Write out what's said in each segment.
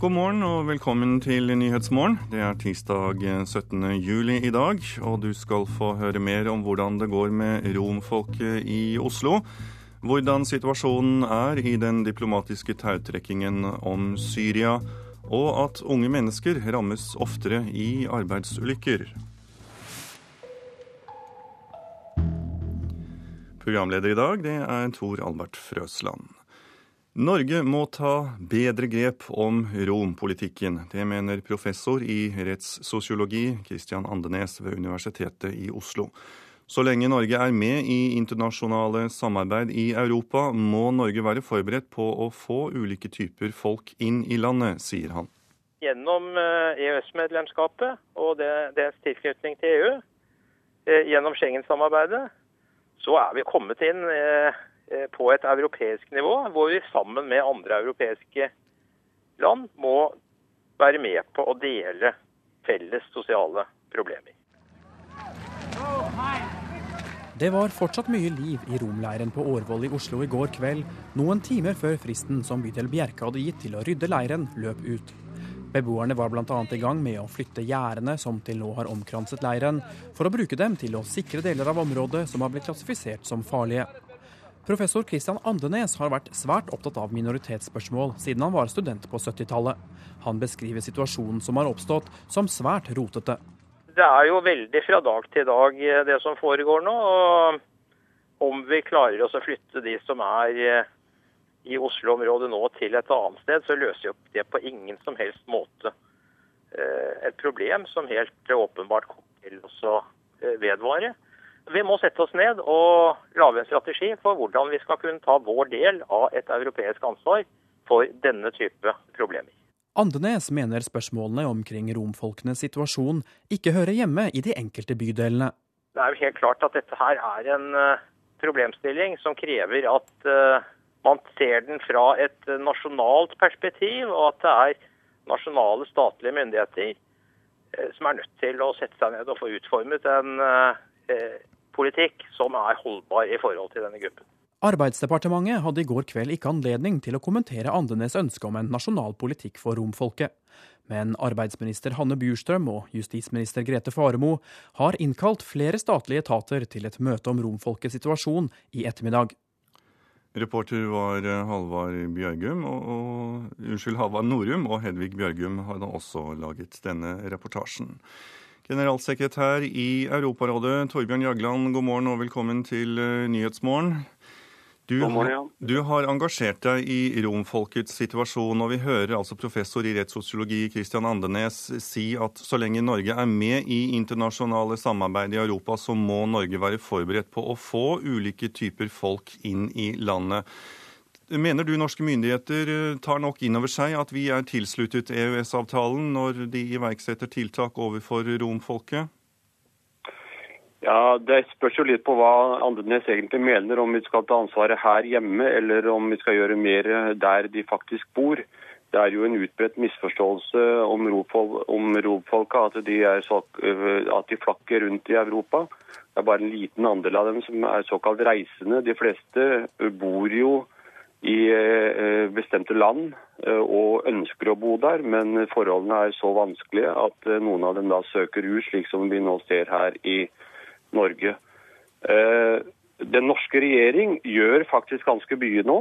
God morgen og velkommen til Nyhetsmorgen. Det er tirsdag 17. juli i dag, og du skal få høre mer om hvordan det går med romfolket i Oslo. Hvordan situasjonen er i den diplomatiske tautrekkingen om Syria, og at unge mennesker rammes oftere i arbeidsulykker. Programleder i dag det er Tor Albert Frøsland. Norge må ta bedre grep om rompolitikken. Det mener professor i rettssosiologi Christian Andenes ved Universitetet i Oslo. Så lenge Norge er med i internasjonale samarbeid i Europa, må Norge være forberedt på å få ulike typer folk inn i landet, sier han. Gjennom EØS-medlemskapet eh, e og dets tilknytning til EU, eh, gjennom Schengen-samarbeidet, så er vi kommet inn Eh, på et europeisk nivå, hvor vi sammen med andre europeiske land må være med på å dele felles sosiale problemer. Det var fortsatt mye liv i romleiren på Årvoll i Oslo i går kveld, noen timer før fristen som bydel Bjerke hadde gitt til å rydde leiren, løp ut. Beboerne var bl.a. i gang med å flytte gjerdene som til nå har omkranset leiren, for å bruke dem til å sikre deler av området som har blitt klassifisert som farlige. Professor Christian Andenes har vært svært opptatt av minoritetsspørsmål siden han var student på 70-tallet. Han beskriver situasjonen som har oppstått som svært rotete. Det er jo veldig fra dag til dag eh, det som foregår nå. og Om vi klarer oss å flytte de som er eh, i Oslo-området nå til et annet sted, så løser jo det på ingen som helst måte eh, et problem som helt åpenbart kommer til å vedvare. Vi må sette oss ned og lage en strategi for hvordan vi skal kunne ta vår del av et europeisk ansvar for denne type problemer. Andenes mener spørsmålene omkring romfolkenes situasjon ikke hører hjemme i de enkelte bydelene. Det er jo helt klart at dette her er en eh, problemstilling som krever at eh, man ser den fra et nasjonalt perspektiv, og at det er nasjonale statlige myndigheter eh, som er nødt til å sette seg ned og få utformet en politikk som er holdbar i forhold til denne gruppen. Arbeidsdepartementet hadde i går kveld ikke anledning til å kommentere Andenes ønske om en nasjonal politikk for romfolket. Men arbeidsminister Hanne Bjurstrøm og justisminister Grete Faremo har innkalt flere statlige etater til et møte om romfolkets situasjon i ettermiddag. Reporter var eh, Halvard Bjørgum, og, og, unnskyld, Halvard Norum, og Hedvig Bjørgum har da også laget denne reportasjen. Generalsekretær i Europarådet, Torbjørn Jagland, god morgen og velkommen til eh, Nyhetsmorgen. Du, ja. du, har engasjert deg i romfolkets situasjon, og vi hører altså professor i rettssosiologi Christian Andenes si at så lenge Norge er med i internasjonale samarbeid i Europa, så må Norge være forberedt på å få ulike typer folk inn i landet. Mener du norske myndigheter eh, tar nok inn over seg at vi er tilsluttet EØS-avtalen når de iverksetter tiltak overfor romfolket? Ja, Det spørs jo litt på hva Andenes egentlig mener, om vi skal ta ansvaret her hjemme eller om vi skal gjøre mer der de faktisk bor. Det er jo en utbredt misforståelse om romfolka, at, de så, at de flakker rundt i Europa. Det er bare en liten andel av dem som er såkalt reisende. De fleste bor jo i eh, bestemte land eh, og ønsker å bo der, men forholdene er så vanskelige at eh, noen av dem da søker ut, slik som vi nå ser her i Norge. Den norske regjering gjør faktisk ganske mye nå,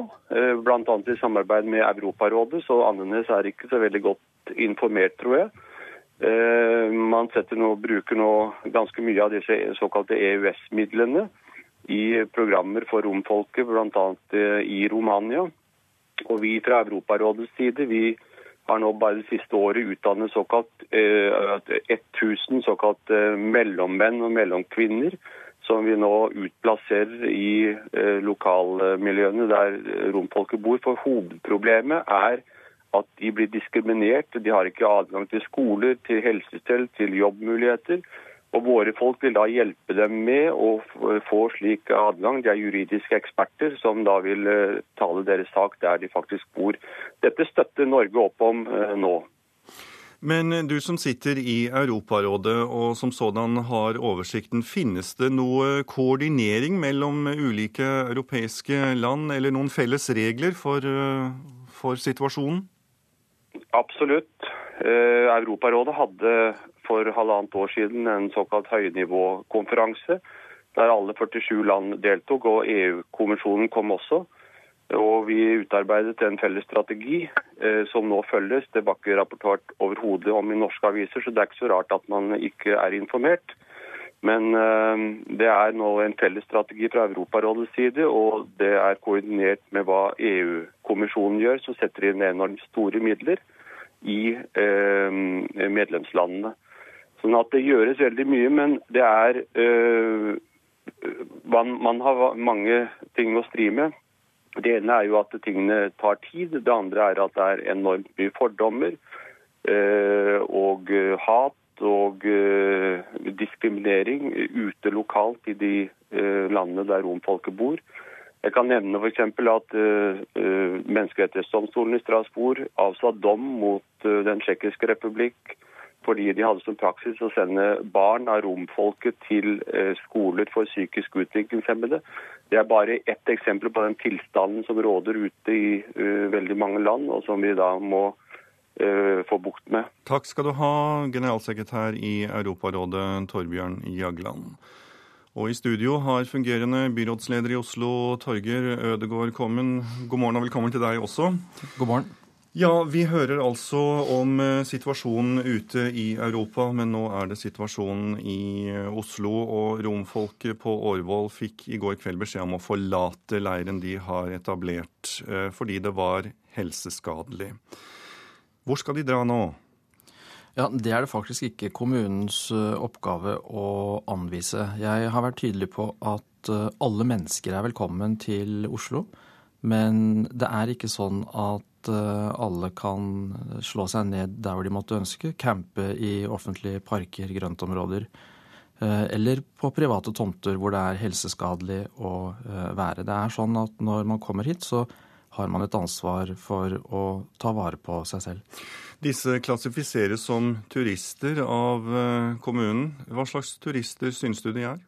bl.a. i samarbeid med Europarådet, så Andenes er ikke så veldig godt informert, tror jeg. Man nå, bruker nå ganske mye av disse såkalte EØS-midlene i programmer for romfolket, bl.a. Eh, i Romania. Og vi fra Europarådets side vi har nå bare det siste året utdannet såkalt eh, 1000 såkalt eh, mellommenn og mellomkvinner, som vi nå utplasserer i eh, lokalmiljøene der romfolket bor. For hovedproblemet er at de blir diskriminert. De har ikke adgang til skoler, til helsestell, til jobbmuligheter. Og Våre folk vil da hjelpe dem med å få slik adgang. De er juridiske eksperter som da vil eh, tale deres sak der de faktisk bor. Dette støtter Norge opp om eh, nå. Men du som sitter i Europarådet og som sådan har oversikten, finnes det noe koordinering mellom ulike europeiske land, eller noen felles regler for, eh, for situasjonen? Absolutt. Europarådet hadde for halvannet år siden en såkalt høynivåkonferanse der alle 47 land deltok, og EU-kommisjonen kom også. Og vi utarbeidet en felles strategi eh, som nå følges. Det var ikke rapportert overhodet om i norske aviser, så det er ikke så rart at man ikke er informert. Men eh, det er nå en felles strategi fra Europarådets side, og det er koordinert med hva EU-kommisjonen gjør, som setter inn enormt store midler i eh, medlemslandene. Sånn at det gjøres veldig mye, men det er øh, man, man, har mange ting å stri med. Det ene er jo at tingene tar tid. Det andre er at det er enormt mye fordommer øh, og hat og øh, diskriminering ute lokalt i de landene der romfolket bor. Jeg kan nevne f.eks. at uh, Menneskerettighetsdomstolen i Strasbourg avsa dom mot Den tsjekkiske republikk fordi de hadde som praksis å sende barn av romfolket til eh, skoler for psykisk utviklingshemmede. Det er bare ett eksempel på den tilstanden som råder ute i uh, veldig mange land, og som vi da må uh, få bukt med. Takk skal du ha, generalsekretær i Europarådet Torbjørn Jagland. Og i studio har fungerende byrådsleder i Oslo, Torger Ødegård, Kommen. God morgen og velkommen til deg også. God morgen. Ja, vi hører altså om eh, situasjonen ute i Europa, men nå er det situasjonen i eh, Oslo. Og romfolket på Årvoll fikk i går kveld beskjed om å forlate leiren de har etablert, eh, fordi det var helseskadelig. Hvor skal de dra nå? Ja, Det er det faktisk ikke kommunens oppgave å anvise. Jeg har vært tydelig på at alle mennesker er velkommen til Oslo. Men det er ikke sånn at Eh, alle kan slå seg ned der hvor de måtte ønske. Campe i offentlige parker, grøntområder. Eh, eller på private tomter hvor det er helseskadelig å eh, være. Det er sånn at når man kommer hit, så har man et ansvar for å ta vare på seg selv. Disse klassifiseres som turister av kommunen. Hva slags turister syns du de er?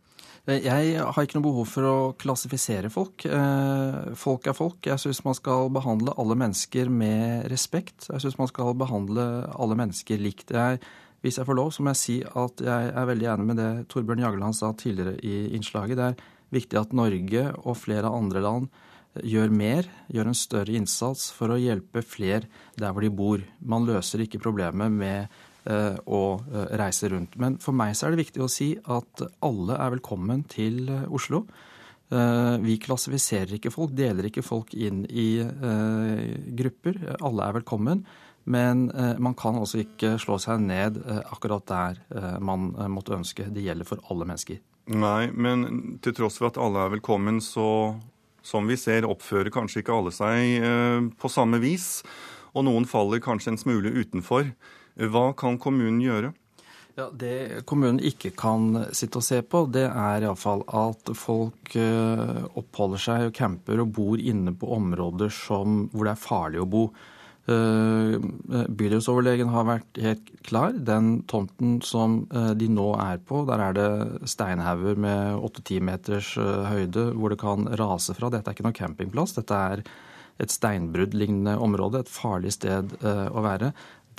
Eh, jeg har ikke noe behov for å klassifisere folk. Eh, folk er folk. Jeg syns man skal behandle alle mennesker med respekt. Jeg syns man skal behandle alle mennesker likt. Jeg, hvis jeg får lov, så må jeg si at jeg er veldig enig med det Torbjørn Jagland sa tidligere i innslaget. Det er viktig at Norge og flere andre land gjør mer, gjør en større innsats for å hjelpe flere der hvor de bor. Man løser ikke problemet med å eh, reise rundt. Men for meg så er det viktig å si at alle er velkommen til eh, Oslo. Vi klassifiserer ikke folk, deler ikke folk inn i grupper. Alle er velkommen. Men man kan altså ikke slå seg ned akkurat der man måtte ønske. Det gjelder for alle mennesker. Nei, men til tross for at alle er velkommen, så som vi ser, oppfører kanskje ikke alle seg på samme vis. Og noen faller kanskje en smule utenfor. Hva kan kommunen gjøre? Ja, Det kommunen ikke kan sitte og se på, det er iallfall at folk eh, oppholder seg og camper og bor inne på områder som, hvor det er farlig å bo. Eh, bydelsoverlegen har vært helt klar. Den tomten som eh, de nå er på, der er det steinhauger med 8-10 meters høyde hvor det kan rase fra. Dette er ikke noen campingplass. Dette er et steinbruddlignende område, et farlig sted å være.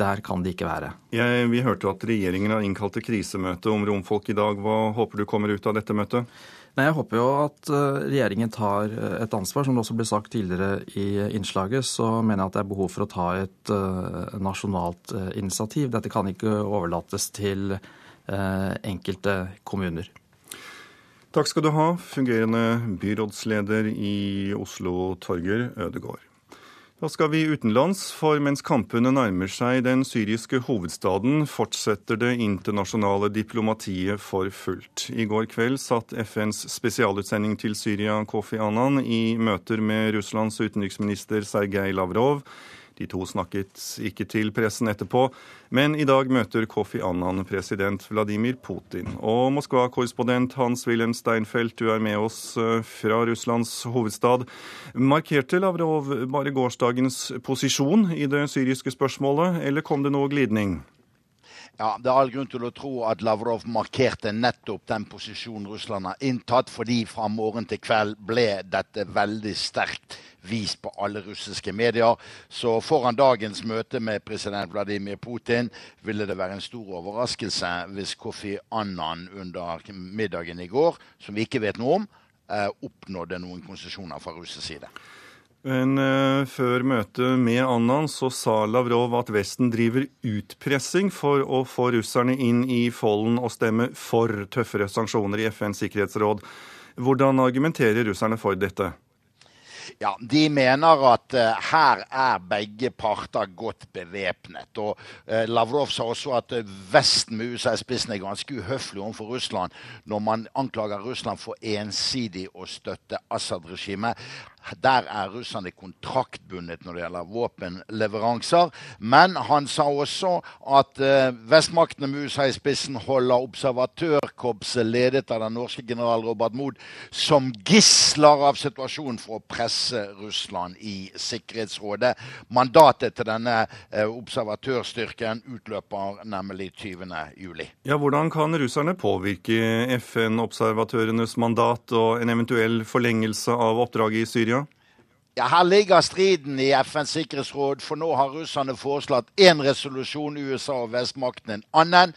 Der kan det ikke være. Jeg, vi hørte at regjeringen har innkalt til krisemøte om romfolk i dag. Hva håper du kommer ut av dette møtet? Nei, Jeg håper jo at eh, regjeringen tar eh, et ansvar. Som det også ble sagt tidligere i innslaget, så mener jeg at det er behov for å ta et uh, nasjonalt initiativ. Dette kan ikke overlates til enkelte kommuner. Takk skal du ha, fungerende byrådsleder i Oslo, Torger Ødegård. Da skal vi utenlands, for mens kampene nærmer seg den syriske hovedstaden, fortsetter det internasjonale diplomatiet for fullt. I går kveld satt FNs spesialutsending til Syria, Kofi Annan, i møter med Russlands utenriksminister Sergej Lavrov de to snakket ikke til pressen etterpå, men i dag møter Kofi Annan president Vladimir Putin. Og Moskva-korrespondent Hans-Wilhelm Steinfeld, du er med oss eh, fra Russlands hovedstad. Markerte Lavrov bare gårsdagens posisjon i det syriske spørsmålet, eller kom det noe glidning? Ja, Det er all grunn til å tro at Lavrov markerte nettopp den posisjonen Russland har inntatt, fordi fra morgen til kveld ble dette veldig sterkt vist på alle russiske medier. Så foran dagens møte med president Vladimir Putin ville det være en stor overraskelse hvis Kofi Annan under middagen i går, som vi ikke vet noe om, eh, oppnådde noen konsesjoner fra russisk side. Men uh, før møtet med Annan så sa Lavrov at Vesten driver utpressing for å få russerne inn i folden og stemme for tøffere sanksjoner i FNs sikkerhetsråd. Hvordan argumenterer russerne for dette? Ja, De mener at uh, her er begge parter godt bevæpnet. Og uh, Lavrov sa også at uh, Vesten med USA i spissen er ganske uhøflig overfor Russland når man anklager Russland for ensidig å støtte Assad-regimet. Der er russerne kontraktbundet når det gjelder våpenleveranser. Men han sa også at eh, vestmaktene med USA i spissen holder observatørkorpset ledet av den norske general Robert Mood som gisler av situasjonen for å presse Russland i Sikkerhetsrådet. Mandatet til denne eh, observatørstyrken utløper nemlig 20.07. Ja, hvordan kan russerne påvirke FN-observatørenes mandat og en eventuell forlengelse av oppdraget i Syria? Ja, Her ligger striden i FNs sikkerhetsråd, for nå har russerne foreslått én resolusjon, USA og vestmakten en annen.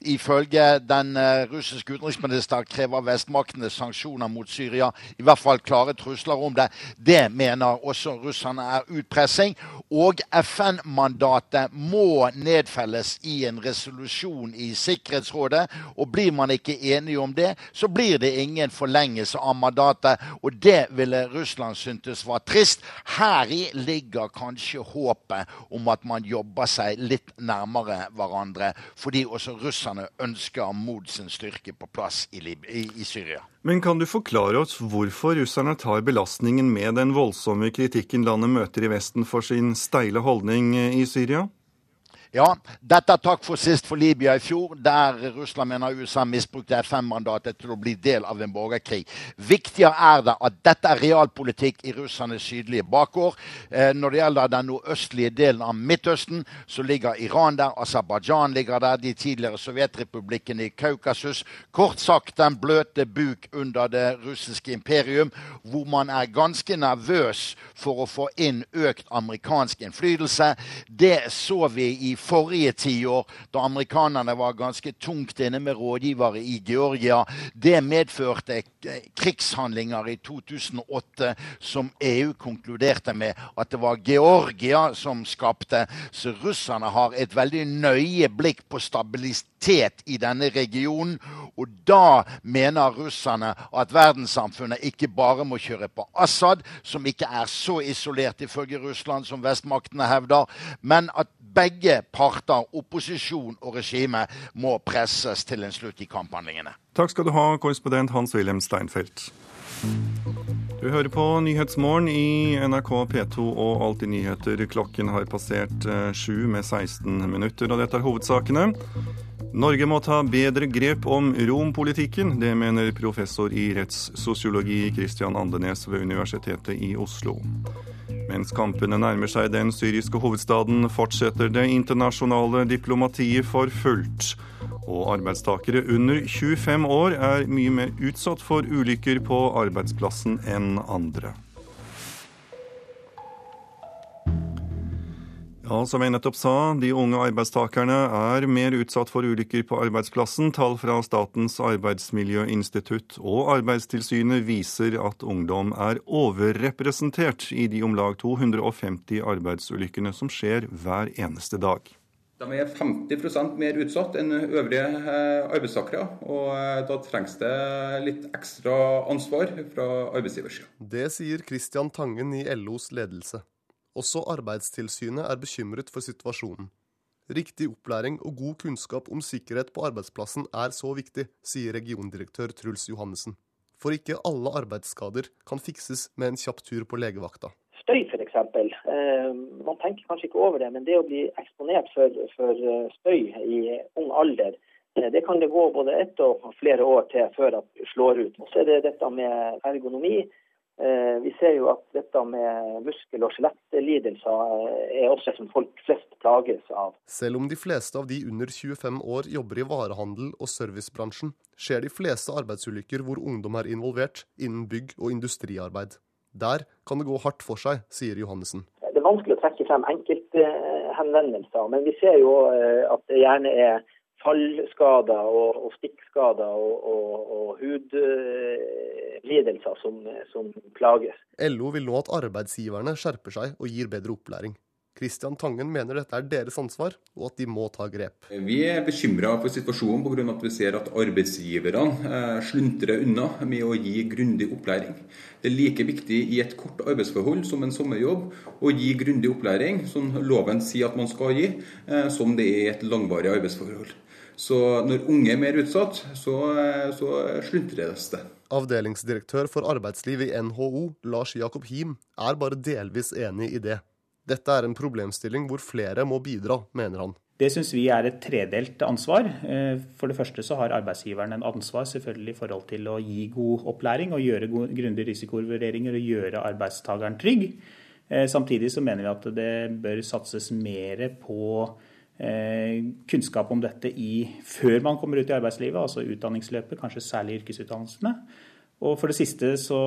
Ifølge den uh, russiske utenriksminister krever vestmaktene sanksjoner mot Syria. I hvert fall klare trusler om det. Det mener også russerne er utpressing. Og FN-mandatet må nedfelles i en resolusjon i Sikkerhetsrådet. Og blir man ikke enige om det, så blir det ingen forlengelse av mandatet. Og det ville Russland syntes var trist. Heri ligger kanskje håpet om at man jobber seg litt nærmere hverandre. Fordi også russerne russerne ønsker mot sin styrke på plass i, i, i, Syria. Men kan du forklare oss hvorfor russerne tar belastningen med den voldsomme kritikken landet møter i Vesten for sin steile holdning i Syria? Ja, dette er takk for sist for Libya i fjor, der Russland mener USA misbrukte FN-mandatet til å bli del av en borgerkrig. Viktigere er det at dette er realpolitikk i russernes sydlige bakgård. Eh, når det gjelder den nordøstlige delen av Midtøsten, så ligger Iran der, Aserbajdsjan ligger der, de tidligere sovjetrepublikkene i Kaukasus. Kort sagt den bløte buk under det russiske imperium, hvor man er ganske nervøs for å få inn økt amerikansk innflytelse. Det så vi i forrige tiår, da amerikanerne var ganske tungt inne med rådgivere i Georgia. Det medførte krigshandlinger i 2008 som EU konkluderte med at det var Georgia som skapte. Så russerne har et veldig nøye blikk på stabilitet i denne regionen. Og da mener russerne at verdenssamfunnet ikke bare må kjøre på Assad, som ikke er så isolert ifølge Russland som vestmaktene hevder, men at begge parter, opposisjon og regime, må presses til en slutt i kamphandlingene. Takk skal du ha, korrespondent Hans-Wilhelm Steinfeld. Du hører på Nyhetsmorgen i NRK P2 og Alltid nyheter. Klokken har passert eh, sju med 16 minutter, og dette er hovedsakene. Norge må ta bedre grep om rompolitikken. Det mener professor i rettssosiologi Christian Andenes ved Universitetet i Oslo. Mens kampene nærmer seg den syriske hovedstaden, fortsetter det internasjonale diplomatiet for fullt. Og arbeidstakere under 25 år er mye mer utsatt for ulykker på arbeidsplassen enn andre. Ja, Som jeg nettopp sa, de unge arbeidstakerne er mer utsatt for ulykker på arbeidsplassen. Tall fra Statens arbeidsmiljøinstitutt og Arbeidstilsynet viser at ungdom er overrepresentert i de om lag 250 arbeidsulykkene som skjer hver eneste dag. De er 50 mer utsatt enn øvrige eh, arbeidstakere. Og eh, da trengs det litt ekstra ansvar fra arbeidsgiversida. Det sier Christian Tangen i LOs ledelse. Også Arbeidstilsynet er bekymret for situasjonen. Riktig opplæring og god kunnskap om sikkerhet på arbeidsplassen er så viktig, sier regiondirektør Truls Johannessen. For ikke alle arbeidsskader kan fikses med en kjapp tur på legevakta. Støy f.eks. Eh, man tenker kanskje ikke over det, men det å bli eksponert for, for eh, støy i ung alder, eh, det kan det gå både ett og flere år til før det slår ut. Og så er det dette med ergonomi vi ser jo at dette med muskel- og skjelettlidelser eh, er også som folk flest plages av. Selv om de fleste av de under 25 år jobber i varehandel og servicebransjen, skjer de fleste arbeidsulykker hvor ungdom er involvert, innen bygg- og industriarbeid. Der kan det gå hardt for seg, sier Johannessen. Det er vanskelig å trekke frem enkelthenvendelser, men vi ser jo at det gjerne er fallskader og, og stikkskader og, og, og hudlidelser som, som, plages. LO vil nå at arbeidsgiverne skjerper seg og gir bedre opplæring. Kristian Tangen mener dette er deres ansvar, og at de må ta grep. Vi er bekymra for situasjonen pga. at vi ser at arbeidsgiverne eh, sluntrer unna med å gi grundig opplæring. Det er like viktig i et kort arbeidsforhold som en sommerjobb å gi grundig opplæring, som loven sier at man skal gi, eh, som det er i et langvarig arbeidsforhold. Så når unge er mer utsatt, så, så sluntres det. Avdelingsdirektør for arbeidsliv i NHO, Lars Jakob Him, er bare delvis enig i det. Dette er en problemstilling hvor flere må bidra, mener han. Det syns vi er et tredelt ansvar. Eh, for det første så har arbeidsgiveren en ansvar selvfølgelig i forhold til å gi god opplæring og gjøre grundige risikovurderinger og gjøre arbeidstakeren trygg. Eh, samtidig så mener vi at det bør satses mer på Eh, kunnskap om dette i, før man kommer ut i arbeidslivet, altså utdanningsløpet, kanskje særlig yrkesutdannelsene. Og for det siste så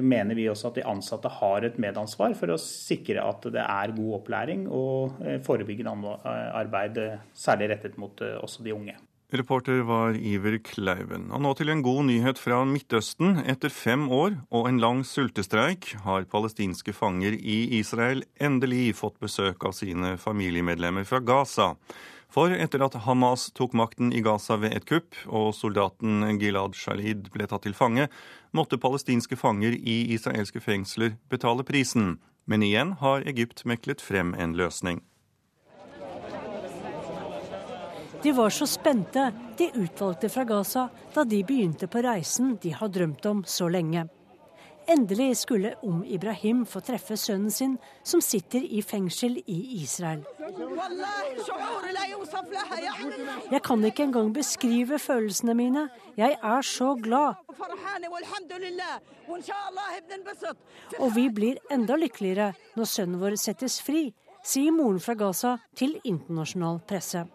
mener vi også at de ansatte har et medansvar for å sikre at det er god opplæring og eh, forebyggende arbeid, særlig rettet mot eh, også de unge. Reporter var Iver Kleiven. Og nå til en god nyhet fra Midtøsten. Etter fem år og en lang sultestreik har palestinske fanger i Israel endelig fått besøk av sine familiemedlemmer fra Gaza. For etter at Hamas tok makten i Gaza ved et kupp, og soldaten Gilad Shalid ble tatt til fange, måtte palestinske fanger i israelske fengsler betale prisen. Men igjen har Egypt meklet frem en løsning. De var så spente, de utvalgte fra Gaza, da de begynte på reisen de har drømt om så lenge. Endelig skulle Om Ibrahim få treffe sønnen sin, som sitter i fengsel i Israel. Jeg kan ikke engang beskrive følelsene mine. Jeg er så glad. Og vi blir enda lykkeligere når sønnen vår settes fri, sier moren fra Gaza til internasjonal presse.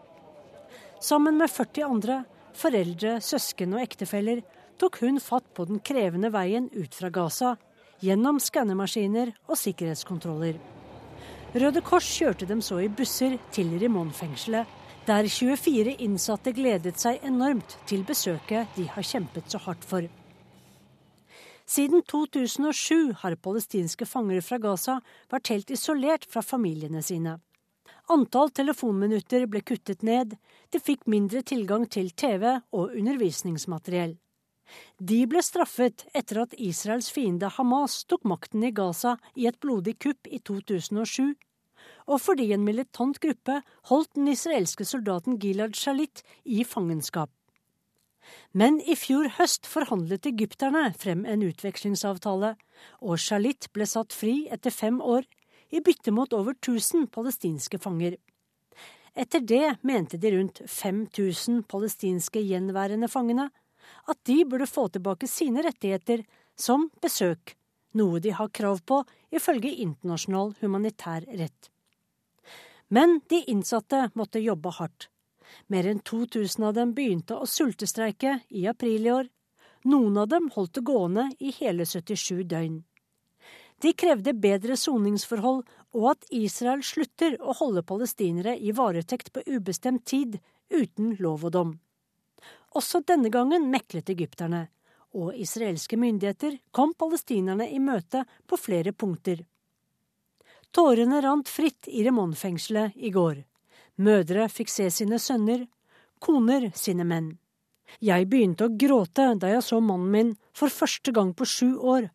Sammen med 40 andre, foreldre, søsken og ektefeller, tok hun fatt på den krevende veien ut fra Gaza, gjennom skannemaskiner og sikkerhetskontroller. Røde Kors kjørte dem så i busser til Rimon-fengselet, der 24 innsatte gledet seg enormt til besøket de har kjempet så hardt for. Siden 2007 har palestinske fanger fra Gaza vært helt isolert fra familiene sine. Antall telefonminutter ble kuttet ned, de fikk mindre tilgang til TV og undervisningsmateriell. De ble straffet etter at Israels fiende Hamas tok makten i Gaza i et blodig kupp i 2007, og fordi en militant gruppe holdt den israelske soldaten Gilad Shalit i fangenskap. Men i fjor høst forhandlet egypterne frem en utvekslingsavtale, og Shalit ble satt fri etter fem år i bytte mot over 1000 palestinske fanger. Etter det mente de rundt 5000 palestinske gjenværende fangene at de burde få tilbake sine rettigheter, som besøk, noe de har krav på ifølge internasjonal humanitær rett. Men de innsatte måtte jobbe hardt. Mer enn 2000 av dem begynte å sultestreike i april i år. Noen av dem holdt det gående i hele 77 døgn. De krevde bedre soningsforhold og at Israel slutter å holde palestinere i varetekt på ubestemt tid uten lov og dom. Også denne gangen meklet egypterne, og israelske myndigheter kom palestinerne i møte på flere punkter. Tårene rant fritt i Remon-fengselet i går. Mødre fikk se sine sønner, koner sine menn. Jeg begynte å gråte da jeg så mannen min for første gang på sju år,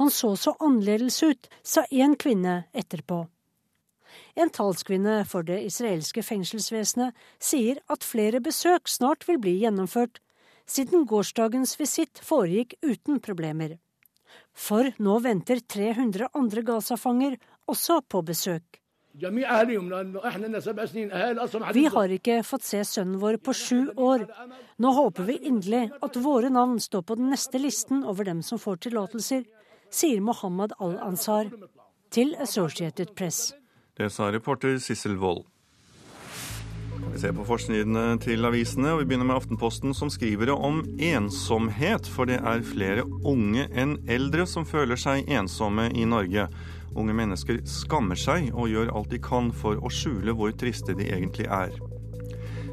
han så så annerledes ut, sa én kvinne etterpå. En talskvinne for det israelske fengselsvesenet sier at flere besøk snart vil bli gjennomført, siden gårsdagens visitt foregikk uten problemer. For nå venter 300 andre Gaza-fanger også på besøk. Vi har ikke fått se sønnen vår på sju år. Nå håper vi inderlig at våre navn står på den neste listen over dem som får tillatelser, sier Mohammed Al-Ansar til Associated Press. Det sa reporter Sissel Wold. Vi ser på forsidene til avisene, og vi begynner med Aftenposten, som skriver om ensomhet. For det er flere unge enn eldre som føler seg ensomme i Norge. Unge mennesker skammer seg og gjør alt de kan for å skjule hvor triste de egentlig er.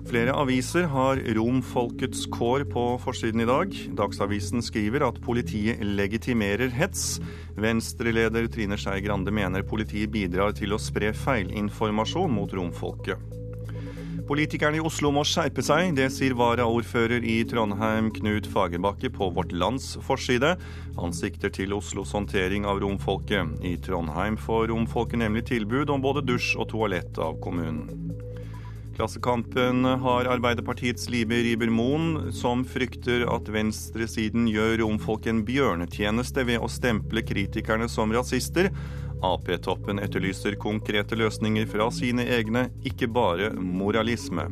Flere aviser har romfolkets kår på forsiden i dag. Dagsavisen skriver at politiet legitimerer hets. Venstre-leder Trine Skei Grande mener politiet bidrar til å spre feilinformasjon mot romfolket. Politikerne i Oslo må skjerpe seg, det sier varaordfører i Trondheim Knut Fagerbakke på Vårt Lands forside. Han sikter til Oslos håndtering av romfolket. I Trondheim får romfolket nemlig tilbud om både dusj og toalett av kommunen. Klassekampen har Arbeiderpartiets Libe Riber-Moen, som frykter at venstresiden gjør romfolk en bjørnetjeneste ved å stemple kritikerne som rasister, Ap-toppen etterlyser konkrete løsninger fra sine egne, ikke bare moralisme.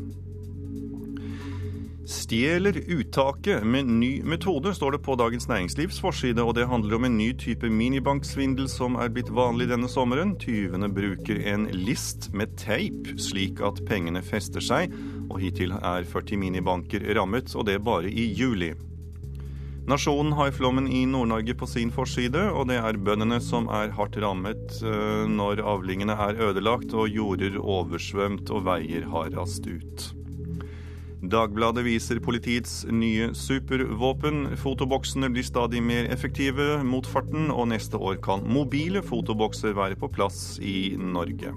Stjeler uttaket med ny metode, står det på Dagens Næringslivs forside, og det handler om en ny type minibanksvindel som er blitt vanlig denne sommeren. Tyvene bruker en list med teip, slik at pengene fester seg, og hittil er 40 minibanker rammet, og det bare i juli. Nasjonen har flommen i Nord-Norge på sin forside, og det er bøndene som er hardt rammet eh, når avlingene er ødelagt og jorder oversvømt og veier har rast ut. Dagbladet viser politiets nye supervåpen. Fotoboksene blir stadig mer effektive mot farten, og neste år kan mobile fotobokser være på plass i Norge.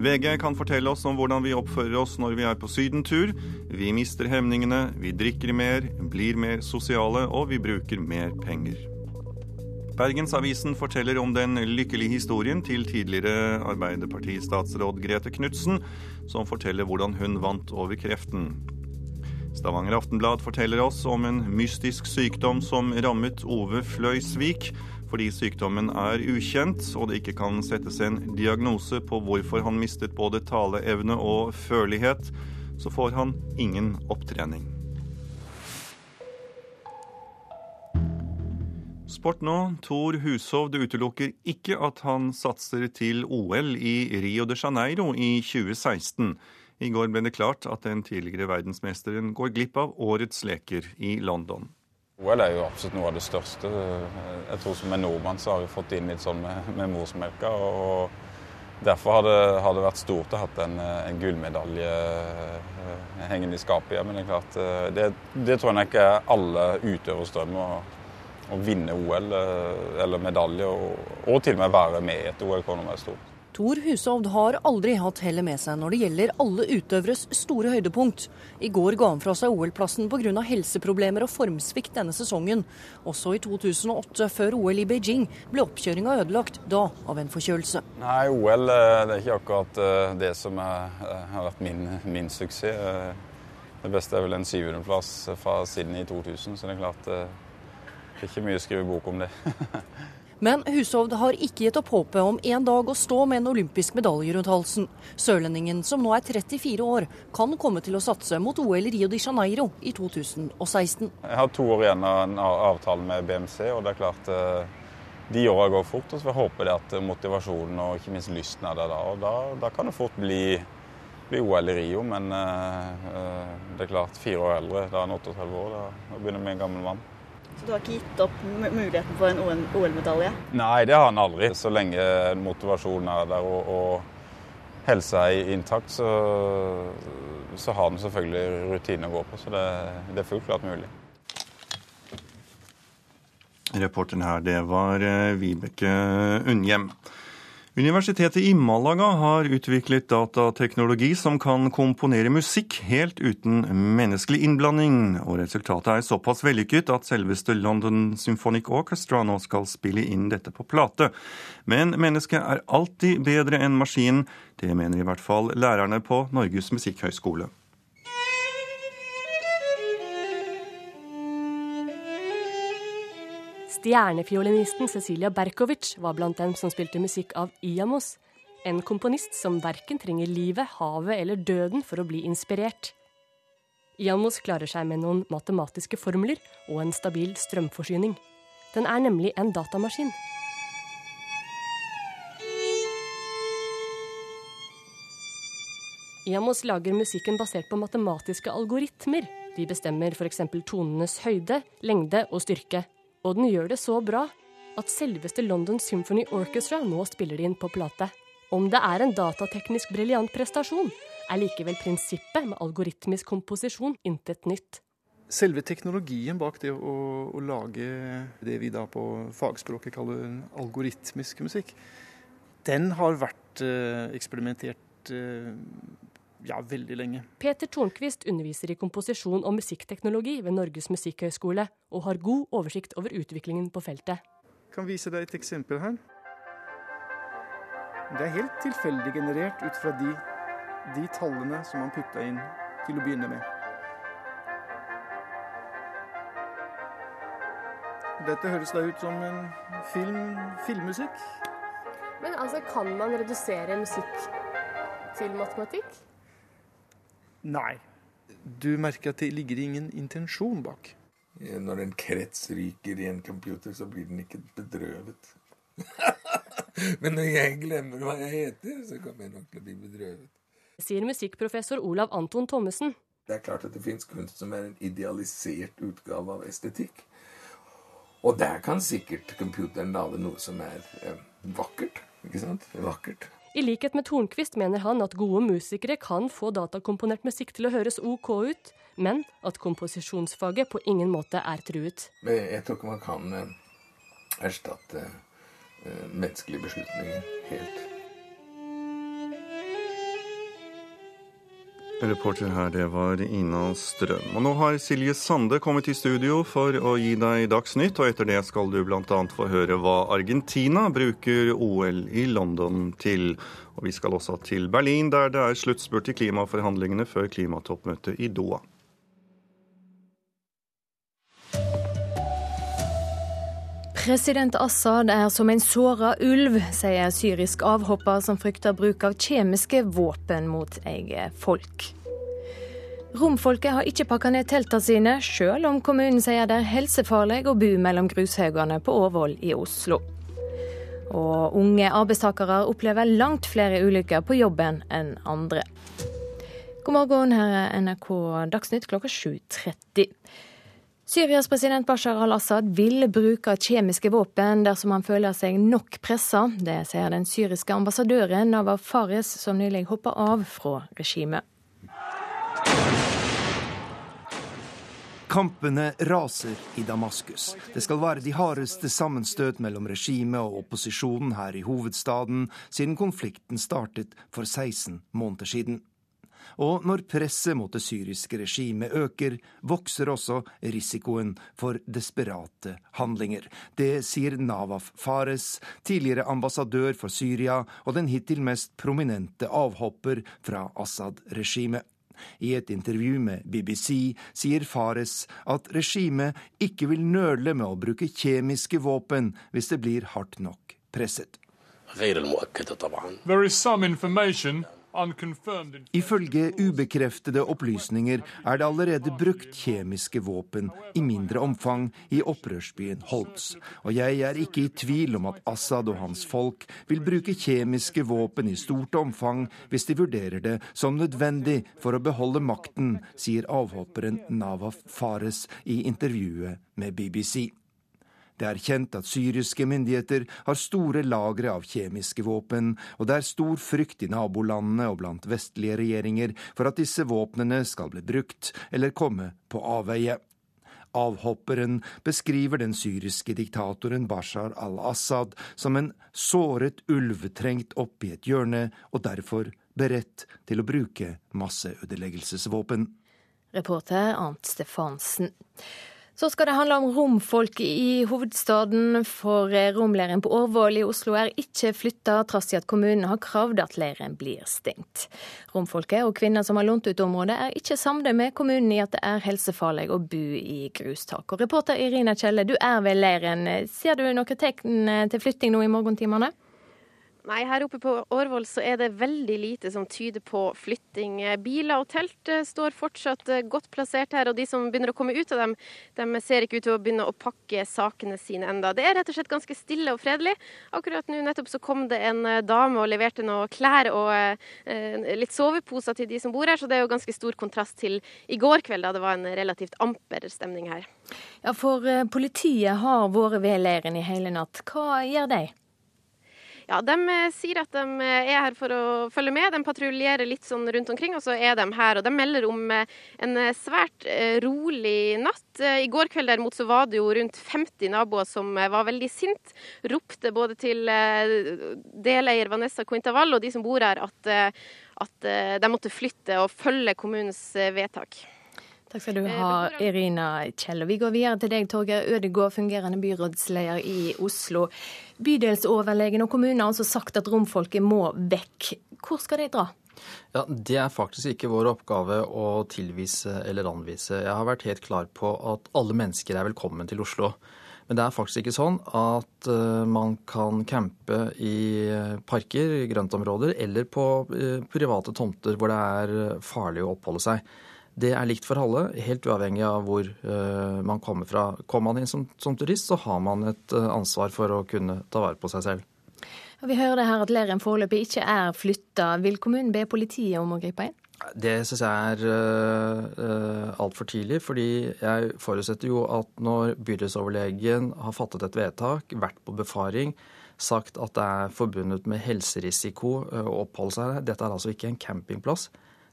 VG kan fortelle oss om hvordan vi oppfører oss når vi er på sydentur. Vi mister hemningene, vi drikker mer, blir mer sosiale, og vi bruker mer penger. Bergensavisen forteller om den lykkelige historien til tidligere Arbeiderpartistatsråd Grete Knutsen, som forteller hvordan hun vant over kreften. Stavanger Aftenblad forteller oss om en mystisk sykdom som rammet Ove Fløysvik, fordi sykdommen er ukjent og det ikke kan settes en diagnose på hvorfor han mistet både taleevne og førlighet, så får han ingen opptrening. Sport nå. Tor Hushovd utelukker ikke at han satser til OL i Rio de Janeiro i 2016. I går ble det klart at den tidligere verdensmesteren går glipp av årets leker i London. OL er jo absolutt noe av det største. Jeg tror Som en nordmann så har vi fått inn litt sånn med, med morsmelka. og Derfor har det, har det, vært stort å ha en, en gullmedalje eh, hengende i skapet. Men det er klart, eh, det, det, tror jeg ikke alle utøveres drøm å, vinne OL eh, eller medalje, og, og, til og med være med i et OL. kan være stort. Tor Hushovd har aldri hatt hellet med seg når det gjelder alle utøveres store høydepunkt. I går ga han fra seg OL-plassen pga. helseproblemer og formsvikt denne sesongen. Også i 2008, før OL i Beijing, ble oppkjøringa ødelagt, da av en forkjølelse. Nei, OL eh, det er ikke akkurat eh, det som er, har vært min, min, suksess. Det beste er vel en syvendeplass fra Sydney i 2000, så det er klart det er ikke mye å skrive bok om det. Men Hushovd har ikke gitt opp håpet om en dag å stå med en olympisk medalje rundt halsen. Sørlendingen, som nå er 34 år, kan komme til å satse mot OL i Rio de Janeiro i 2016. Jeg har to år igjen av en avtale med BMC, og det er klart eh, de åra går fort. og Så jeg håper det at motivasjonen og ikke minst lysten er der da. Og da, da kan det fort bli, bli OL i Rio, men uh, det er klart, fire år eldre, da er han 38 år, da, begynner vi en gammel mann. Så du har ikke gitt opp muligheten for en OL-medalje? Nei, det har han aldri. Så lenge motivasjonen er der og, og helsa er intakt, så, så har han selvfølgelig rutine å gå på. Så det, det er fullt klart mulig. Reporteren her, det var eh, Vibeke Unnhjem. Universitetet i Malaga har utviklet datateknologi som kan komponere musikk helt uten menneskelig innblanding, og resultatet er såpass vellykket at selveste London Symphonic Orchestra nå skal spille inn dette på plate. Men mennesket er alltid bedre enn maskinen, det mener i hvert fall lærerne på Norges musikkhøgskole. Stjernefiolinisten Cecilia Berkovic var blant dem som spilte musikk av Iamos, en komponist som verken trenger livet, havet eller døden for å bli inspirert. Iamos klarer seg med noen matematiske formler og en stabil strømforsyning. Den er nemlig en datamaskin. Iamos lager musikken basert på matematiske algoritmer. De bestemmer f.eks. tonenes høyde, lengde og styrke. Og den gjør det så bra at selveste London Symphony Orchestra nå spiller det inn på plate. Om det er en datateknisk briljant prestasjon, er likevel prinsippet med algoritmisk komposisjon intet nytt. Selve teknologien bak det å, å, lage det vi da på fagspråket kaller algoritmisk musikk, den har vært eh, eksperimentert eh, ja, veldig lenge. Peter Tornquist underviser i komposisjon og musikkteknologi ved Norges musikkhøgskole, og har god oversikt over utviklingen på feltet. Jeg kan vise deg et eksempel her. Det er helt tilfeldig generert ut fra de, de tallene som man putta inn til å begynne med. Dette høres da ut som en film, filmmusikk. Men altså, kan man redusere musikk til matematikk? Nei. Du merker at det ligger ingen intensjon bak. Når en krets ryker i en computer, så blir den ikke bedrøvet. Men når jeg glemmer hva jeg heter, så kommer jeg nok til å bli bedrøvet. Sier musikkprofessor Olav Anton Thommessen. Det er klart at det fins kunst som er en idealisert utgave av estetikk. Og der kan sikkert computeren lage noe som er eh, vakkert. Ikke sant? Vakkert. I likhet med Tornquist mener han at gode musikere kan få datakomponert musikk til å høres OK ut, men at komposisjonsfaget på ingen måte er truet. Jeg tror ikke man kan eh, erstatte eh, menneskelige beslutninger helt. Reporter her, det var Ina Strøm. Og nå har Silje Sande kommet i studio for å gi deg Dagsnytt, og etter det skal du bl.a. få høre hva Argentina bruker OL i London til. Og vi skal også til Berlin, der det er sluttspurt i klimaforhandlingene før klimatoppmøtet i Doha. President Assad er som en såra ulv, sier syrisk avhopper som frykter bruk av kjemiske våpen mot eget folk. Romfolket har ikke pakka ned teltene sine, sjøl om kommunen sier det er helsefarlig å bo mellom grushaugene på Årvoll i Oslo. Og unge arbeidstakere opplever langt flere ulykker på jobben enn andre. God morgen, her er NRK Dagsnytt klokka 7.30. Syrias president Bashar al-Assad vil bruke kjemiske våpen dersom han føler seg nok pressa. Det sier den syriske ambassadøren Nava Fares, som nylig hoppa av fra regimet. Kampene raser i Damaskus. Det skal være de hardeste sammenstøt mellom regimet og opposisjonen her i hovedstaden siden konflikten startet for 16 måneder siden. Og når presset mot det syriske regimet øker, vokser også risikoen for desperate handlinger. Det sier Nawaf Fares, tidligere ambassadør for Syria og den hittil mest prominente avhopper fra Assad-regimet. I et intervju med BBC sier Fares at regimet ikke vil nøle med å bruke kjemiske våpen hvis det blir hardt nok presset. There is some information Ifølge ubekreftede opplysninger er det allerede brukt kjemiske våpen i mindre omfang i opprørsbyen Holtz. Og jeg er ikke i tvil om at Assad og hans folk vil bruke kjemiske våpen i stort omfang hvis de vurderer det som nødvendig for å beholde makten, sier avhopperen Nawaf Fares i intervjuet med BBC. Det er kjent at syriske myndigheter har store lagre av kjemiske våpen, og det er stor frykt i nabolandene og blant vestlige regjeringer for at disse våpnene skal bli brukt eller komme på avveie. Avhopperen beskriver den syriske diktatoren Bashar al-Assad som en såret ulv trengt opp i et hjørne, og derfor beredt til å bruke masseødeleggelsesvåpen. Reporter Arnt Stefansen. Så skal det handle om romfolk i hovedstaden, for romleiren på Årvoll i Oslo er ikke flytta, trass i at kommunen har kravd at leiren blir stengt. Romfolket og kvinner som har lånt ut området, er ikke samlet med kommunen i at det er helsefarlig å bo i grustak. Og reporter Irina Kjelle, du er ved leiren. Ser du noen tegn til flytting nå i morgentimene? Nei, her oppe på Årvoll så er det veldig lite som tyder på flytting. Biler og telt eh, står fortsatt eh, godt plassert her, og de som begynner å komme ut av dem, de ser ikke ut til å begynne å pakke sakene sine enda. Det er rett og slett ganske stille og fredelig. Akkurat nå nettopp så kom det en eh, dame og leverte noe klær og eh, litt soveposer til de som bor her, så det er jo ganske stor kontrast til i går kveld, da det var en relativt amper stemning her. Ja, for politiet har vært ved leiren i hele natt. Hva gjør de? Ja, De eh, sier at de eh, er her for å følge med. De patruljerer litt sånn rundt omkring, og så er de her. Og De melder om eh, en svært rolig natt. I går kveld derimot så var det jo rundt 50 naboer som var veldig sint. Ropte både til deleier Vanessa Quintaval og de som bor her, at, at de måtte flytte og følge kommunens vedtak. Takk skal du ha, Irina Kjell. Og vi går videre til deg, Torgeir Ødegård, fungerende byrådsleder i Oslo. Bydelsoverlegen og kommunen har altså sagt at romfolket må vekk. Hvor skal de dra? Ja, Det er faktisk ikke vår oppgave å tilvise eller anvise. Jeg har vært helt klar på at alle mennesker er velkommen til Oslo. Men det er faktisk ikke sånn at uh, man kan campe i parker, grøntområder, eller på private tomter hvor det er farlig å oppholde seg. Det er likt for alle, helt uavhengig av hvor uh, man kommer fra. Kommer man inn som, som, turist, så har man et uh, ansvar for å kunne ta vare på seg selv. Vi hører det her at leiren foreløpig ikke er flytta. Vil kommunen be politiet om å gripe inn? Det syns jeg er uh, altfor tidlig, fordi jeg forutsetter jo at når bydelsoverlegen har fattet et vedtak, vært på befaring, sagt at det er forbundet med helserisiko å oppholde seg der Dette er altså ikke en campingplass.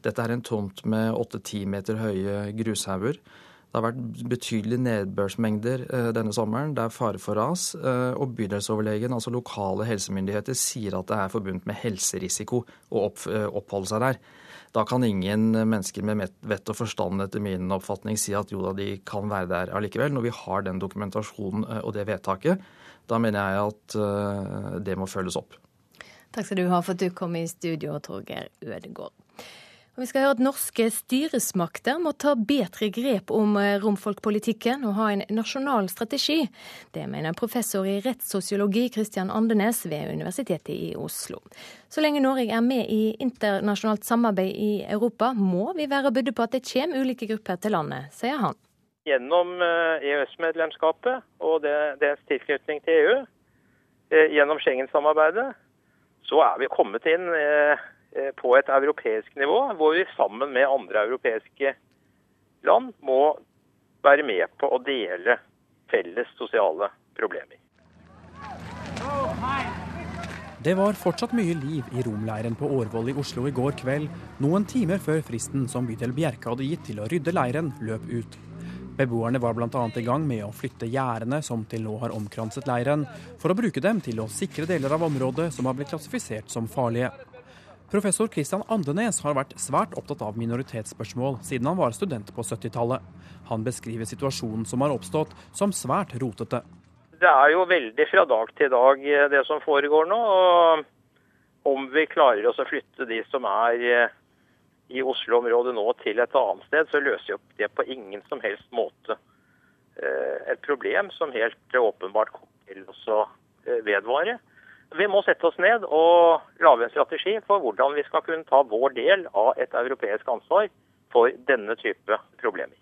Dette er en tomt med 8-10 meter høye grushauger. Det har vært betydelige nedbørsmengder eh, denne sommeren. Det er fare for ras. Eh, og bydelsoverlegen, altså lokale helsemyndigheter, sier at det er forbundet med helserisiko å eh, oppholde seg der. Da kan ingen mennesker med vett og forstand etter min oppfatning si at jo da, de kan være der allikevel. Når vi har den dokumentasjonen og det vedtaket, da mener jeg at det må følges opp. Takk skal du ha for at du kom i studio, Torgeir Ødegård. Vi skal høre at norske styresmakter må ta bedre grep om eh, romfolkpolitikken og ha en nasjonal strategi. Det mener professor i rettssosiologi Christian Andenes ved Universitetet i Oslo. Så lenge Norge er med i internasjonalt samarbeid i Europa, må vi være budde på at det kommer ulike grupper til landet, sier han. Gjennom EØS-medlemskapet eh, e og dets tilknytning til EU, eh, gjennom Schengen-samarbeidet, så er vi kommet inn på et europeisk nivå, hvor vi sammen med andre europeiske land må være med på å dele felles sosiale problemer. Det var fortsatt mye liv i romleiren på Årvoll i Oslo i går kveld, noen timer før fristen som bydel Bjerke hadde gitt til å rydde leiren, løp ut. Beboerne var bl.a. i gang med å flytte gjerdene som til nå har omkranset leiren, for å bruke dem til å sikre deler av området som har blitt klassifisert som farlige. Professor Christian Andenes har vært svært opptatt av minoritetsspørsmål siden han var student på 70-tallet. Han beskriver situasjonen som har oppstått som svært rotete. Det er jo veldig fra dag til dag eh, det som foregår nå. og Om vi klarer oss å flytte de som er eh, i Oslo-området nå til et annet sted, så løser jo det på ingen som helst måte eh, et problem som helt åpenbart kommer til å vedvare. Vi må sette oss ned og lage en strategi for hvordan vi skal kunne ta vår del av et europeisk ansvar for denne type problemer.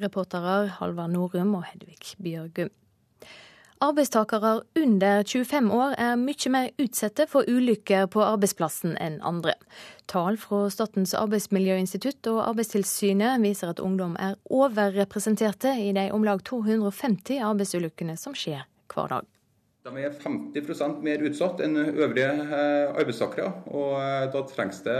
Reporterer Halvard Norum og Hedvig Bjørgum. Arbeidstakere under 25 år er mye mer utsatte for ulykker på arbeidsplassen enn andre. Tall fra Statens arbeidsmiljøinstitutt og Arbeidstilsynet viser at ungdom er overrepresenterte i de om lag 250 arbeidsulykkene som skjer hver dag. De er 50 mer utsatt enn øvrige eh, arbeidstakere. og eh, Da trengs det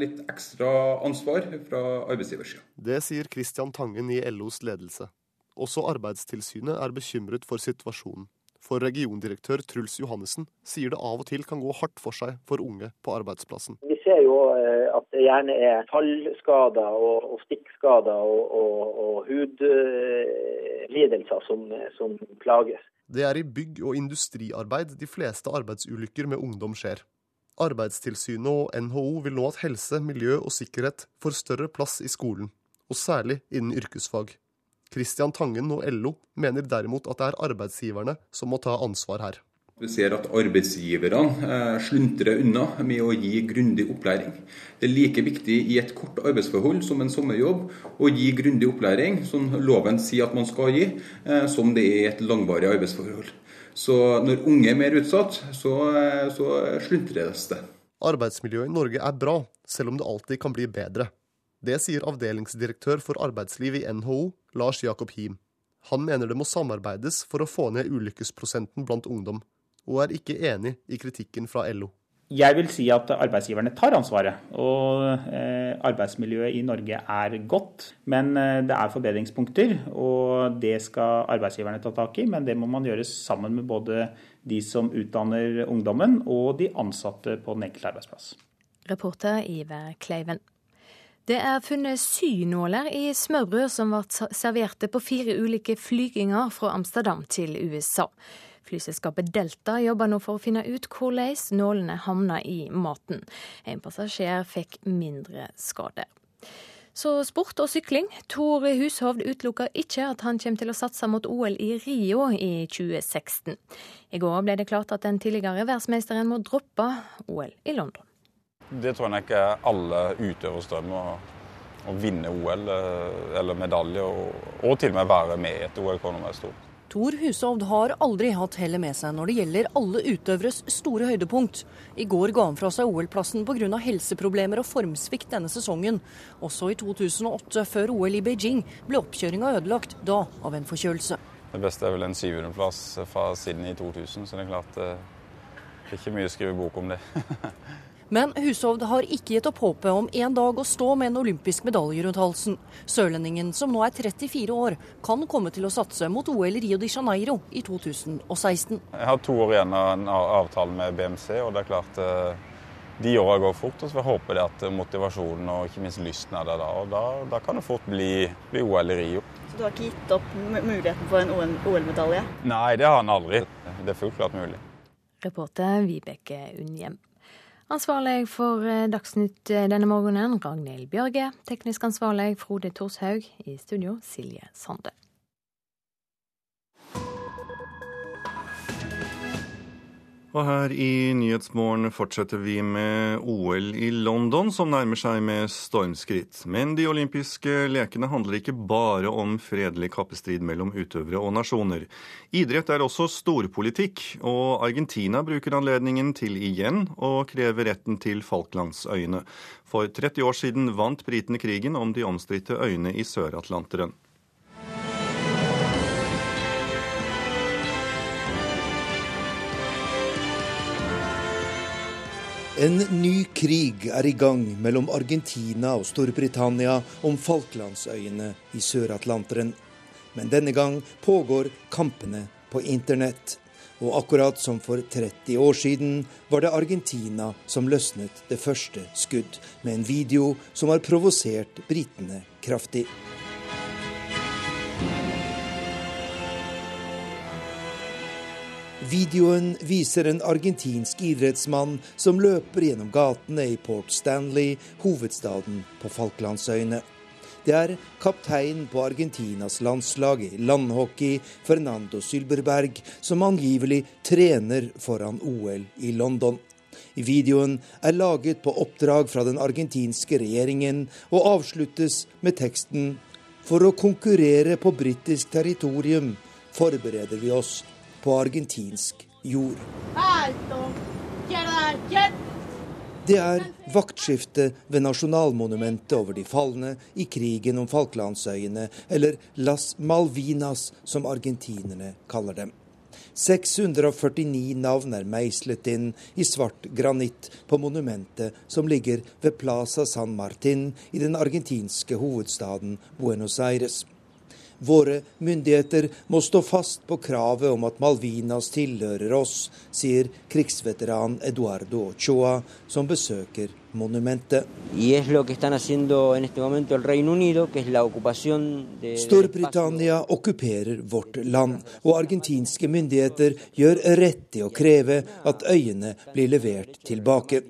litt ekstra ansvar fra arbeidsgiversida. Det sier Kristian Tangen i LOs ledelse. Også Arbeidstilsynet er bekymret for situasjonen. For regiondirektør Truls Johannessen sier det av og til kan gå hardt for seg for unge på arbeidsplassen. Vi ser jo eh, at det gjerne er fallskader og, og stikkskader og, og, og hudlidelser som, som plages. Det er i bygg- og industriarbeid de fleste arbeidsulykker med ungdom skjer. Arbeidstilsynet og NHO vil nå at helse, miljø og sikkerhet får større plass i skolen, og særlig innen yrkesfag. Christian Tangen og LO mener derimot at det er arbeidsgiverne som må ta ansvar her. Vi ser at arbeidsgiverne eh, sluntrer unna med å gi grundig opplæring. Det er like viktig i et kort arbeidsforhold som en sommerjobb å gi grundig opplæring, som loven sier at man skal gi, eh, som det er i et langvarig arbeidsforhold. Så når unge er mer utsatt, så, eh, så sluntres det. Arbeidsmiljøet i Norge er bra, selv om det alltid kan bli bedre. Det sier avdelingsdirektør for arbeidsliv i NHO, Lars Jakob Him. Han mener det må samarbeides for å få ned ulykkesprosenten blant ungdom og er ikke enig i kritikken fra LO. Jeg vil si at arbeidsgiverne tar ansvaret. Og eh, arbeidsmiljøet i Norge er godt. Men eh, det er forbedringspunkter, og det skal arbeidsgiverne ta tak i. Men det må man gjøre sammen med både de som utdanner ungdommen og de ansatte på den enkelte arbeidsplass. Reporter Iver Kleiven. Det er funnet synåler i smørbrød som ble serverte på fire ulike flyginger fra Amsterdam til USA. Flyselskapet Delta jobber nå for å finne ut hvordan nålene havna i maten. En passasjer fikk mindre skade. Så sport og sykling. Tor Hushovd utelukker ikke at han kommer til å satse mot OL i Rio i 2016. I går ble det klart at den tidligere verdensmesteren må droppe OL i London. Det tror jeg ikke alle utøveres drøm, Å vinne OL eh, eller medalje, og, og til og med være med i et OL. kan være stort. Tor Hushovd har aldri hatt hellet med seg når det gjelder alle utøveres store høydepunkt. I går ga han fra seg OL-plassen pga. helseproblemer og formsvikt denne sesongen. Også i 2008, før OL i Beijing, ble oppkjøringa ødelagt, da av en forkjølelse. Det beste er vel en syvendeplass fra Sydney i 2000, så det er klart eh, det er ikke mye å skrive bok om det. Men Hushovd har ikke gitt opp håpet om en dag å stå med en olympisk medalje rundt halsen. Sørlendingen, som nå er 34 år, kan komme til å satse mot OL Rio de Janeiro i 2016. Jeg har to år igjen av en avtale med BMC, og det er klart eh, de åra går fort. og Så jeg håper at motivasjonen og ikke minst lysten er der da. Og da, da kan det fort bli, bli, OL i Rio. Så du har ikke gitt opp muligheten for en OL-medalje? Nei, det har han aldri. Det er fullt klart mulig. Reporter Vibeke Unnhjem. Ansvarlig for eh, Dagsnytt eh, denne morgenen, Ragnhild Bjørge. Teknisk ansvarlig, Frode Thorshaug. I studio, Silje Sande. Og her i Nyhetsmorgen fortsetter vi med OL i London, som nærmer seg med stormskritt. Men de olympiske lekene handler ikke bare om fredelig kappestrid mellom utøvere og nasjoner. Idrett er også storpolitikk, og Argentina bruker anledningen til igjen å kreve retten til Falklandsøyene. For 30 år siden vant britene krigen om de omstridte øyene i Sør-Atlanteren. En ny krig er i gang mellom Argentina og Storbritannia om Falklandsøyene i Sør-Atlanteren. Men denne gang pågår kampene på internett. Og akkurat som for 30 år siden var det Argentina som løsnet det første skudd, med en video som har provosert britene kraftig. Videoen viser en argentinsk idrettsmann som løper gjennom gatene i Port Stanley, hovedstaden på Falklandsøyene. Det er kapteinen på Argentinas landslag i landhockey, Fernando Sylberberg, som angivelig trener foran OL i London. Videoen er laget på oppdrag fra den argentinske regjeringen og avsluttes med teksten For å konkurrere på britisk territorium forbereder vi oss på argentinsk jord. Det er vaktskifte ved nasjonalmonumentet over de falne i krigen om Falklandsøyene, eller Las Malvinas, som argentinerne kaller dem. 649 navn er meislet inn i svart granitt på monumentet som ligger ved Plaza San Martin i den argentinske hovedstaden Buenos Aires. Våre myndigheter må stå fast på kravet om at Malvinas tilhører oss, sier krigsveteran Eduardo Ochoa, som besøker monumentet. Storbritannia okkuperer vårt land, og argentinske myndigheter gjør rett i å kreve at øyene blir levert tilbake.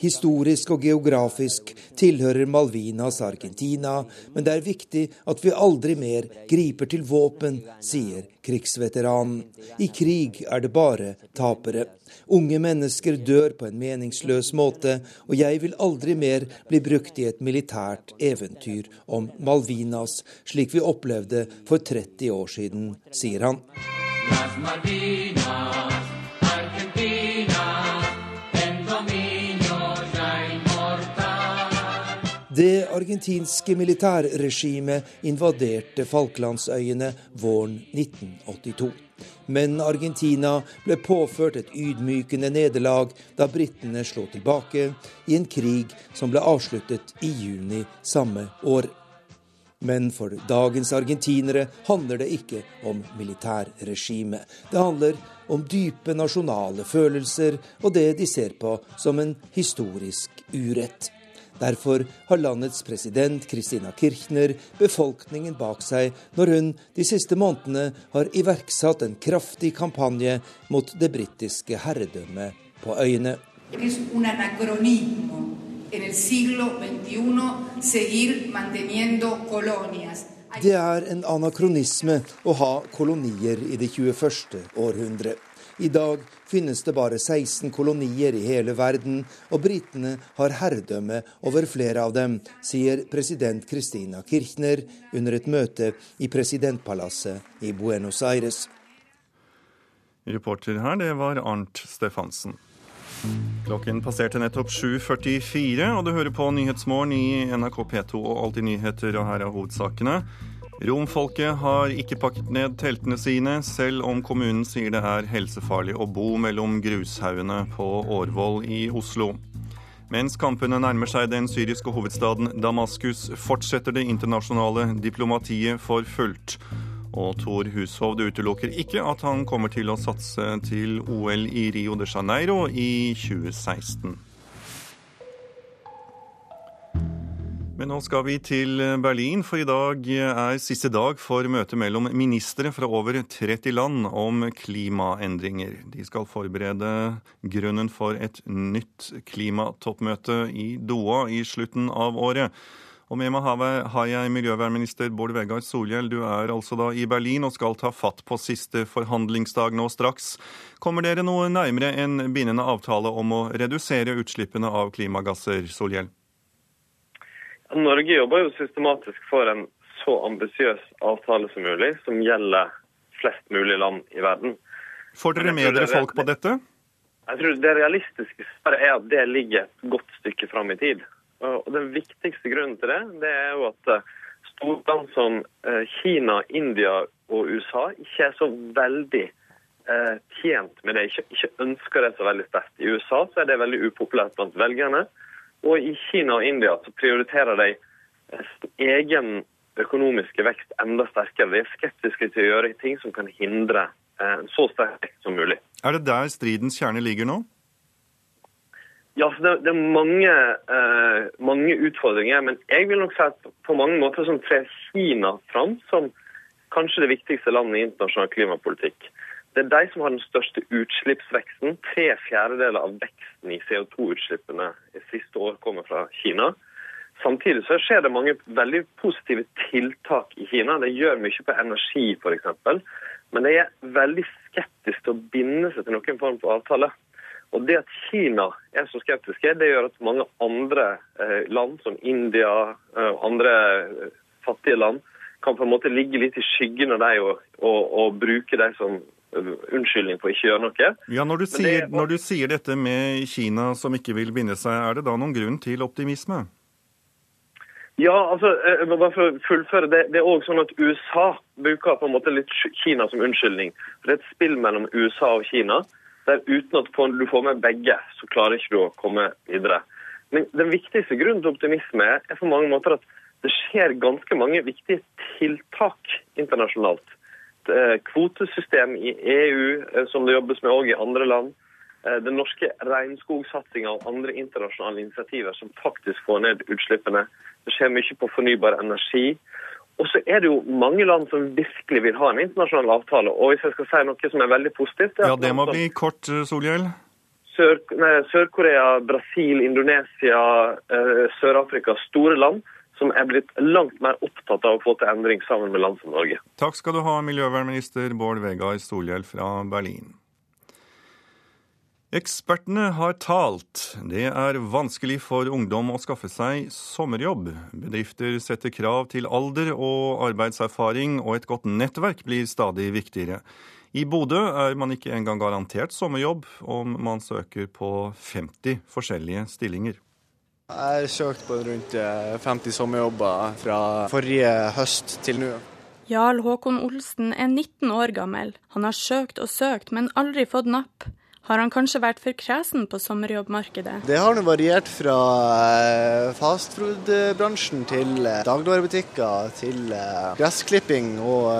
Historisk og geografisk tilhører Malvinas Argentina, men det er viktig at vi aldri mer griper til våpen, sier krigsveteranen. I krig er det bare tapere. Unge mennesker dør på en meningsløs måte, og jeg vil aldri mer bli brukt i et militært eventyr om Malvinas, slik vi opplevde for 30 år siden, sier han. Las Malvinas. Det argentinske militærregimet invaderte Falklandsøyene våren 1982. Men Argentina ble påført et ydmykende nederlag da britene slo tilbake i en krig som ble avsluttet i juni samme år. Men for dagens argentinere handler det ikke om militærregime. Det handler om dype nasjonale følelser og det de ser på som en historisk urett. Derfor har landets president Christina Kirchner befolkningen bak seg når hun de siste månedene har iverksatt en kraftig kampanje mot det britiske herredømmet på øyene. Det er en anakronisme å ha kolonier i det 21. århundre. I dag finnes det bare 16 kolonier i hele verden, og britene har herredømme over flere av dem, sier president Christina Kirchner under et møte i presidentpalasset i Buenos Aires. Reporter her, det var Arnt Stefansen. Klokken passerte nettopp 7.44, og du hører på Nyhetsmorgen i NRK P2 og Alltid nyheter, og her er hovedsakene. Romfolket har ikke pakket ned teltene sine, selv om kommunen sier det er helsefarlig å bo mellom grushaugene på Årvoll i Oslo. Mens kampene nærmer seg den syriske hovedstaden Damaskus, fortsetter det internasjonale diplomatiet for fullt. Og Tor Hushovd utelukker ikke at han kommer til å satse til OL i Rio de Janeiro i 2016. Men nå skal vi til Berlin, for i dag er siste dag for møte mellom ministre fra over 30 land om klimaendringer. De skal forberede grunnen for et nytt klimatoppmøte i Doha i slutten av året. Og med meg har jeg miljøvernminister Bård Vegar Solhjell. Du er altså da i Berlin og skal ta fatt på siste forhandlingsdag nå straks. Kommer dere noe nærmere en bindende avtale om å redusere utslippene av klimagasser, Solhjell? Norge jobber jo systematisk for en så ambisiøs avtale som mulig, som gjelder flest mulig land i verden. Får dere med dere folk på dette? Jeg tror Det realistiske svaret er at det ligger et godt stykke fram i tid. Og Den viktigste grunnen til det, det er jo at eh, storland som eh, Kina, India og USA ikke er så veldig eh, tjent med det, ikke, ikke ønsker det så veldig sterkt. I USA så er det veldig upopulært blant velgerne. Og i Kina og India så prioriterer de eh, egen økonomiske vekst enda sterkere. De er skeptiske til å gjøre ting som kan hindre eh, så sterk vekst som mulig. Er det der stridens kjerne ligger nå? Ja, det, det, er mange, eh, mange, utfordringer. Men jeg vil nok si at på mange måter som trer Kina fram som kanskje det viktigste landet i internasjonal klimapolitikk. Det er de som har den største utslippsveksten. Tre fjerdedeler av veksten i CO2-utslippene i siste år kommer fra Kina. Samtidig så skjer det mange veldig positive tiltak i Kina. De gjør mye på energi f.eks. Men de er veldig skeptiske til å binde seg til noen form for avtale. Og Det at Kina er så skeptiske, det gjør at mange andre eh, land, som India og eh, andre eh, fattige land, kan på en måte ligge litt i skyggen av dem og, og, og bruke dem som unnskyldning for ikke å gjøre noe. Ja, når du, sier, det, når du, sier, dette med Kina som ikke vil binde seg, er det da noen grunn til optimisme? Ja, altså, eh, bare for å fullføre, det, det er også sånn at USA bruker på en måte litt Kina som unnskyldning. For Det er et spill mellom USA og Kina. der Uten at du får med begge, så klarer ikke du å komme videre. Men Den viktigste grunnen til optimisme er for mange måter at det skjer ganske mange viktige tiltak internasjonalt Eh, kvotesystem i EU, eh, som det jobbes med òg i andre land. Eh, den norske regnskogsatsinga og andre internasjonale initiativer som faktisk får ned utslippene. Det skjer mye på fornybar energi. Og så er det jo mange land som virkelig vil ha en internasjonal avtale. Og hvis jeg skal si noe som er veldig positivt Ja, det må bli kort, Solhjell. Sør-Korea, Brasil, Indonesia, Sør-Afrika, store land som er blitt langt mer opptatt av å få til endring sammen med land som Norge. Takk skal du ha, miljøvernminister Bård Vegar Solhjell fra Berlin. Ekspertene har talt. Det er vanskelig for ungdom å skaffe seg sommerjobb. Bedrifter setter krav til alder og arbeidserfaring, og et godt nettverk blir stadig viktigere. I Bodø er man ikke engang garantert sommerjobb om man søker på 50 forskjellige stillinger. Jeg har søkt på rundt 50 sommerjobber fra forrige høst til nå. Jarl Håkon Olsen er 19 år gammel. Han har søkt og søkt, men aldri fått napp. Har han kanskje vært for kresen på sommerjobbmarkedet? Det har nå variert fra eh, fastfood-bransjen til eh, dagligvarebutikker til eh, gressklipping og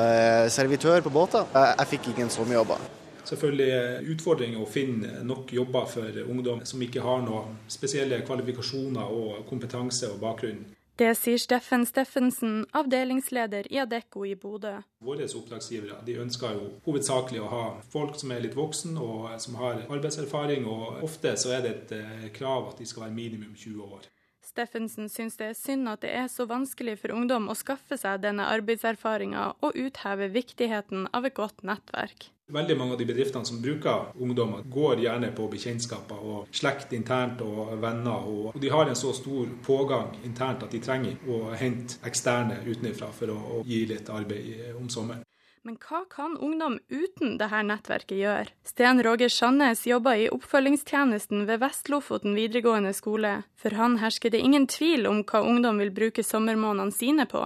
servitør på båter. Jeg fikk ingen sommerjobber. Selvfølgelig utfordring å finne nok jobber for ungdom som ikke har noen spesielle kvalifikasjoner og kompetanse og bakgrunn. Det sier Steffen Steffensen, avdelingsleder i Adecco i Bodø. Våre oppdragsgivere de ønsker jo hovedsakelig å ha folk som er litt voksen og som har arbeidserfaring. og Ofte så er det et eh, krav at de skal være minimum 20 år. Steffensen syns det er synd at det er så vanskelig for ungdom å skaffe seg denne arbeidserfaringa, og utheve viktigheten av et godt nettverk. Veldig mange av de bedriftene som bruker ungdommer, går gjerne på bekjentskaper og slekt internt og venner. Og de har en så stor pågang internt at de trenger å hente eksterne utenfra for å gi litt arbeid om sommeren. Men hva kan ungdom uten dette nettverket gjøre? Sten Roger Sandnes jobber i oppfølgingstjenesten ved Vest-Lofoten videregående skole. For han hersker det ingen tvil om hva ungdom vil bruke sommermånedene sine på.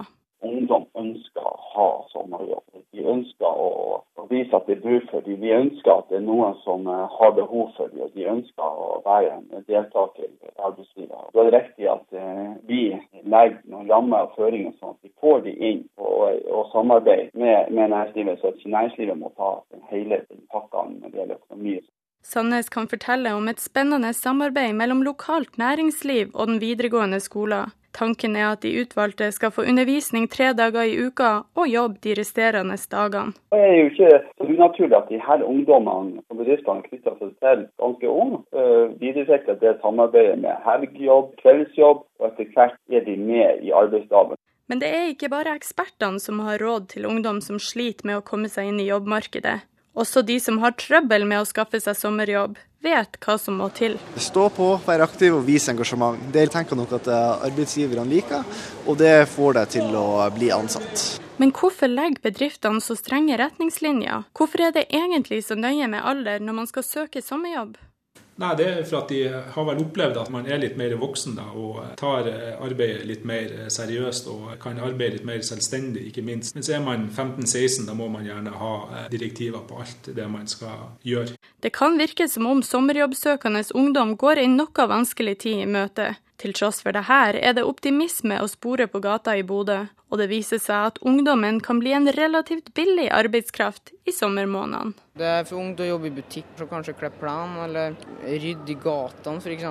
Ungdom ønsker å ha sommerjobb. De ønsker å, vise at det er bruk for dem. De ønsker at det er noen som eh, har behov for dem. Og de ønsker å være en deltaker i arbeidslivet. Da er det viktig at eh, vi legger noen rammer og føringer sånn at vi får de inn og, og samarbeider med, med, næringslivet, så næringslivet må ta hele pakka når det gjelder økonomi. Sandnes kan fortelle om et spennende samarbeid mellom lokalt næringsliv og den videregående skolen. Tanken er at de utvalgte skal få undervisning tre dager i uka og jobb de resterende dagene. Det er jo ikke så unaturlig at de her ungdommene og bedriftene knytter seg til ganske unge. Uh, videreutvikler det samarbeidet med helgjobb, kveldsjobb, og etter hvert er de med i arbeidsdagen. Men det er ikke bare ekspertene som har råd til ungdom som sliter med å komme seg inn i jobbmarkedet. Også de som har trøbbel med å skaffe seg sommerjobb, vet hva som må til. Stå på, være aktiv og vise engasjement. Det tenker nok at eh, arbeidsgiverne liker, og det får deg til å bli ansatt. Men hvorfor legger bedriftene så strenge retningslinjer? Hvorfor er det egentlig så nøye med alder når man skal søke sommerjobb? Nei, Det er for at de har vel opplevd at man er litt mer voksen da, og tar eh, arbeidet litt mer eh, seriøst og kan arbeide litt mer selvstendig, ikke minst. Men så er man 15-16, da må man gjerne ha eh, direktiver på alt det man skal gjøre. Det kan virke som om sommerjobbsøkende ungdom går en noe vanskelig tid i møte. Til tross for det her er det optimisme å spore på gata i Bodø, og det viser seg at ungdommen kan bli en relativt billig arbeidskraft i sommermånedene. Det er for ungt å jobbe i butikk, så kanskje klippe plen eller rydde i gatene f.eks.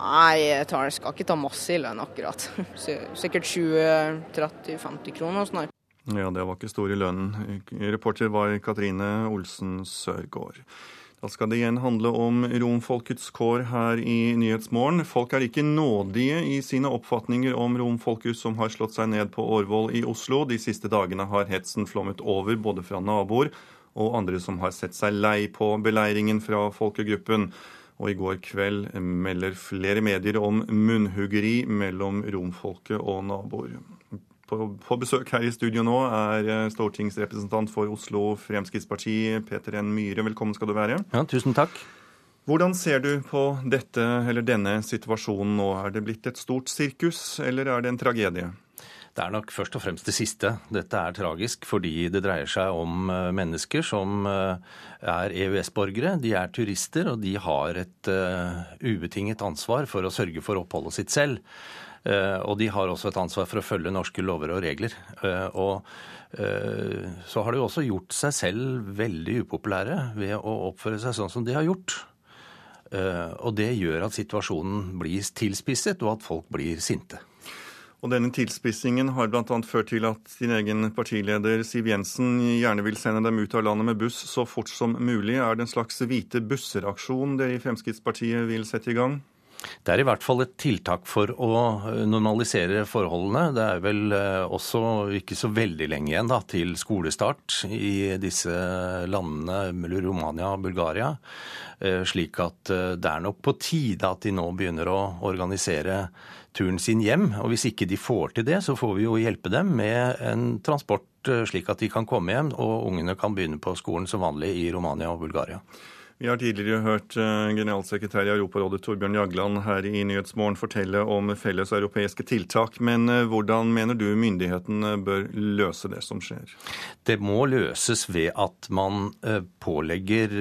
Nei, jeg, tar, jeg skal ikke ta masse i lønn akkurat. Sikkert 20-30-50 kroner og sånn. Ja, det var ikke stor i lønnen. Reporter var Katrine Olsen Sørgaard. Da skal det igjen handle om romfolkets kår her i Nyhetsmorgen. Folk er ikke nådige i sine oppfatninger om romfolket som har slått seg ned på Årvoll i Oslo. De siste dagene har hetsen flommet over både fra naboer og andre som har sett seg lei på beleiringen fra folkegruppen. Og i går kveld melder flere medier om munnhuggeri mellom romfolket og naboer. På, på, besøk her i studio nå er eh, stortingsrepresentant for Oslo Fremskrittsparti, Peter N. Myhre. Velkommen skal du være. Ja, tusen takk. Hvordan ser du på dette, eller denne situasjonen nå? Er det blitt et stort sirkus, eller er det en tragedie? Det er nok først og fremst det siste. Dette er tragisk fordi det dreier seg om eh, mennesker som eh, er EØS-borgere. De er turister, og de har et ubetinget ansvar for å sørge for oppholdet sitt selv. Eh, og de har også et ansvar for å følge norske lover og regler. Eh, og eh, så har de også gjort seg selv veldig upopulære ved å oppføre seg sånn som de har gjort. Og det gjør at situasjonen blir tilspisset, og at folk blir sinte. Og denne tilspissingen har bl.a. ført til at din egen partileder Siv Jensen gjerne vil sende dem ut av landet med buss så fort som mulig. Er det en slags hvite busser-aksjon dere i Fremskrittspartiet vil sette i gang? Det er i hvert fall et tiltak for å normalisere forholdene. Det er vel også ikke så veldig lenge igjen da, til skolestart i disse landene, Romania og Bulgaria. Slik at det er nok på tide at de nå begynner å organisere turen sin hjem. Og hvis ikke de får til det, så får vi jo hjelpe dem med en transport slik at de kan komme hjem og ungene kan begynne på skolen som vanlig i Romania og Bulgaria. Vi har tidligere hørt eh, generalsekretær i Europarådet Torbjørn Jagland her i Nyhetsmorgen fortelle om felles europeiske tiltak. Men eh, hvordan mener du myndighetene bør løse det som skjer? Det må løses ved at man eh, pålegger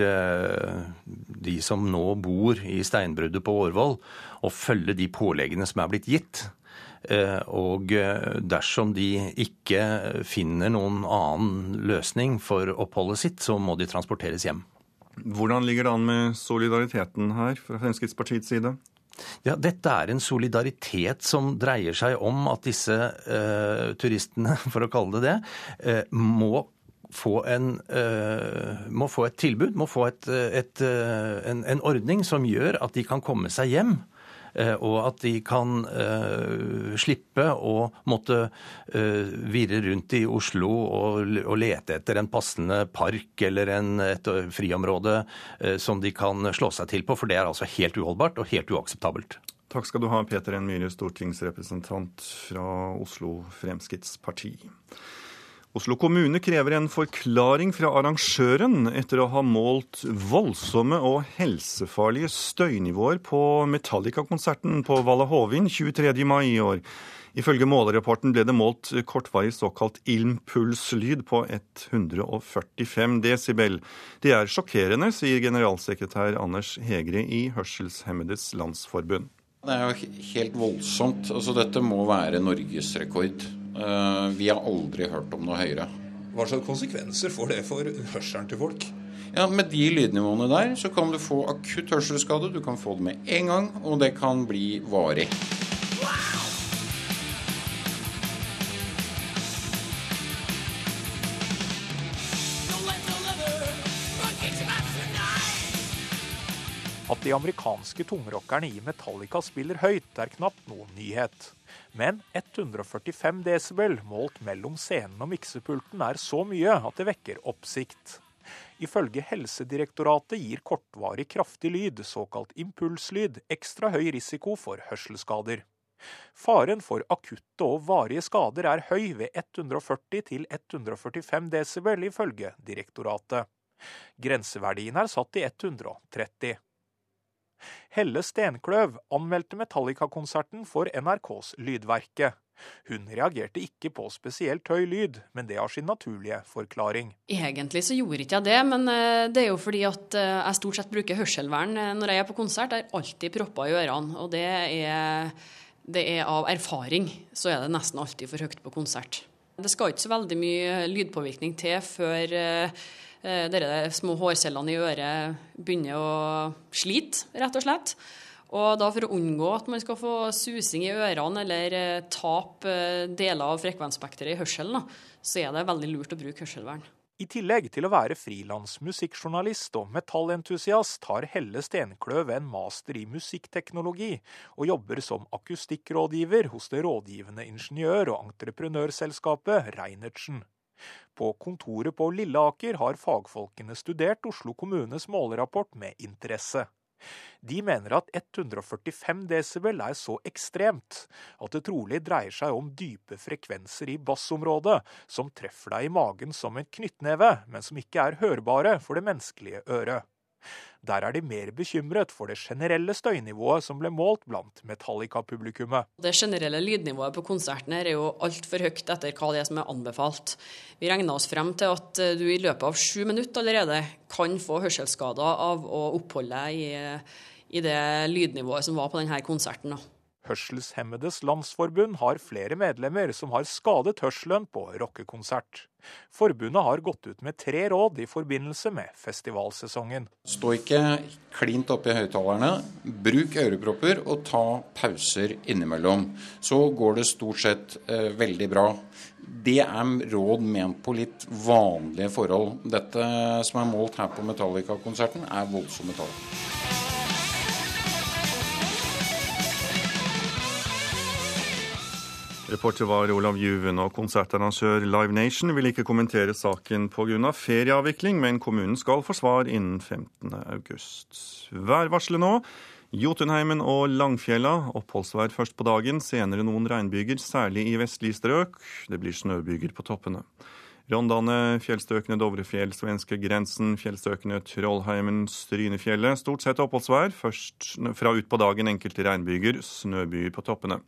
de som nå bor i steinbruddet på Årvoll, å følge de påleggene som er blitt gitt. Og dersom de ikke finner noen annen løsning for oppholdet sitt, så må de transporteres hjem. Hvordan ligger det an med solidariteten her fra Fremskrittspartiets side? Ja, Dette er en solidaritet som dreier seg om at disse uh, turistene, for å kalle det det, uh, må få, en, uh, må få et tilbud, må få et, et, en, en ordning som gjør at de kan komme seg hjem og at de kan uh, slippe å måtte uh, virre rundt i Oslo og, lete etter en passende park eller et friområde som de kan slå seg til på, for det er altså helt uholdbart og helt uakseptabelt. Takk skal du ha, Peter N. Myhre, stortingsrepresentant fra Oslo Fremskrittsparti. Oslo kommune krever en forklaring fra arrangøren etter å ha målt voldsomme og helsefarlige støynivåer på Metallica-konserten på Valle Hovin 23. mai i år. Ifølge målerapporten ble det målt kortvarig såkalt impulslyd på 145 desibel. Det er sjokkerende, sier generalsekretær Anders Hegre i Hørselshemmedes Landsforbund. Det er jo helt voldsomt. Altså, dette må være norgesrekord. Eh, vi har aldri hørt om noe høyere. Hva slags konsekvenser får det for hørselen til folk? Ja, Med de lydnivåene der så kan du få akutt hørselsskade. Du kan få det med en gang, og det kan bli varig. At de amerikanske tungrockerne i Metallica spiller høyt, er knapt noen nyhet. Men 145 desibel målt mellom scenen og miksepulten er så mye at det vekker oppsikt. Ifølge Helsedirektoratet gir kortvarig kraftig lyd, såkalt impulslyd, ekstra høy risiko for hørselsskader. Faren for akutte og varige skader er høy ved 140 til 145 desibel, ifølge direktoratet. Grenseverdien er satt til 130. Helle Stenkløv anmeldte Metallica-konserten for NRKs Lydverket. Hun reagerte ikke på spesielt høy lyd, men det har sin naturlige forklaring. Egentlig så gjorde ikke jeg det, men eh, det er jo fordi at eh, jeg stort sett bruker hørselvern eh, når jeg er på konsert. Jeg er alltid propper i ørene, og det er, det er av erfaring så er det nesten alltid for høyt på konsert. Det skal ikke så veldig mye lydpåvirkning til før de små hårcellene i øret begynner å slite, rett og slett. Og da For å unngå at man skal få susing i ørene eller tap tape eh, deler av frekvensspekteret i hørselen, så er det veldig lurt å bruke hørselvern. I tillegg til å være frilansmusikkjournalist og metallentusiast har Helle Stenkløv en master i musikkteknologi, og jobber som akustikkrådgiver hos det rådgivende ingeniør- og entreprenørselskapet Reinertsen. På kontoret på Lilleaker har fagfolkene studert Oslo kommunes målerapport med interesse. De mener at 145 desibel er så ekstremt at det trolig dreier seg om dype frekvenser i bassområdet som treffer deg i magen som en knyttneve, men som ikke er hørbare for det menneskelige øret. Der er de mer bekymret for det generelle støynivået som ble målt blant Metallica-publikummet. Det generelle lydnivået på konserten her er jo altfor høyt etter hva det er som er anbefalt. Vi regna oss frem til at eh, du i løpet av sju minutter allerede kan få hørselsskader av å oppholde deg i, i det lydnivået som var på denne konserten. Hørselshemmedes Landsforbund har flere medlemmer som har skadet hørselen på rockekonsert. Forbundet har gått ut med tre råd i forbindelse med festivalsesongen. Stå ikke klint oppi høyttalerne. Bruk ørepropper og ta pauser innimellom. Så går det stort sett eh, veldig bra. Det er råd ment på litt vanlige forhold. Dette som er målt her på Metallica-konserten, er voldsomme tall. Reporter var Olav Juven, og konsertarrangør Live Nation vil ikke kommentere saken pga. ferieavvikling, men kommunen skal få svar innen 15. august. Værvarselet nå. Jotunheimen og Langfjella. Oppholdsvær først på dagen, senere noen regnbyger, særlig i vestlige strøk. Det blir snøbyger på toppene. Rondane, fjellstrøkene Dovrefjell, svenskegrensen, fjellstrøkene Trollheimen, Strynefjellet. Stort sett oppholdsvær. Først fra utpå dagen enkelte regnbyger, snøbyger på toppene.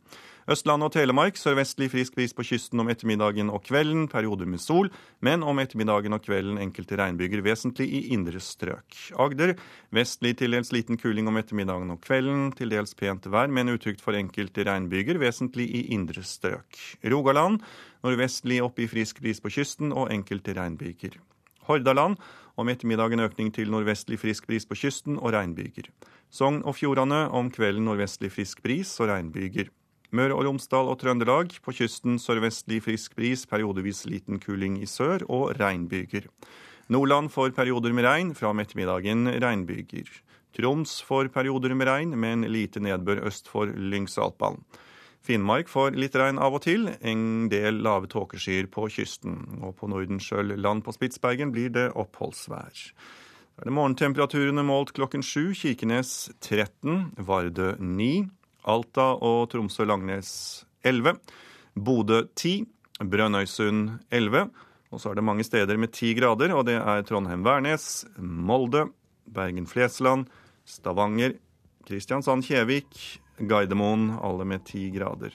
Østlandet og Telemark sørvestlig frisk bris på kysten om ettermiddagen og kvelden, perioder med sol, men om ettermiddagen og kvelden enkelte regnbyger vesentlig i indre strøk. Agder vestlig til dels liten kuling om ettermiddagen og kvelden, til dels pent vær, men utrygt for enkelte regnbyger vesentlig i indre strøk. Rogaland nordvestlig opp i frisk bris på kysten og enkelte regnbyger. Hordaland om ettermiddagen økning til nordvestlig frisk bris på kysten og regnbyger. Sogn og Fjordane om kvelden nordvestlig frisk bris og regnbyger. Møre og Romsdal og Trøndelag. På kysten sørvestlig frisk bris, periodevis liten kuling i sør og regnbyger. Nordland får perioder med regn, fra om ettermiddagen regnbyger. Troms får perioder med regn, men lite nedbør øst for Lyngsalpalen. Finnmark får litt regn av og til, en del lave tåkeskyer på kysten. Og på Nordenskjøl land på Spitsbergen blir det oppholdsvær. Da er det morgentemperaturene målt klokken sju. Kirkenes 13, Vardø 9. Alta og Tromsø-Langnes 11. Bodø 10. Brønnøysund 11. Og så er det mange steder med 10 grader, og det er Trondheim-Værnes, Molde, Bergen-Flesland, Stavanger, Kristiansand-Kjevik, Gardermoen, alle med 10 grader.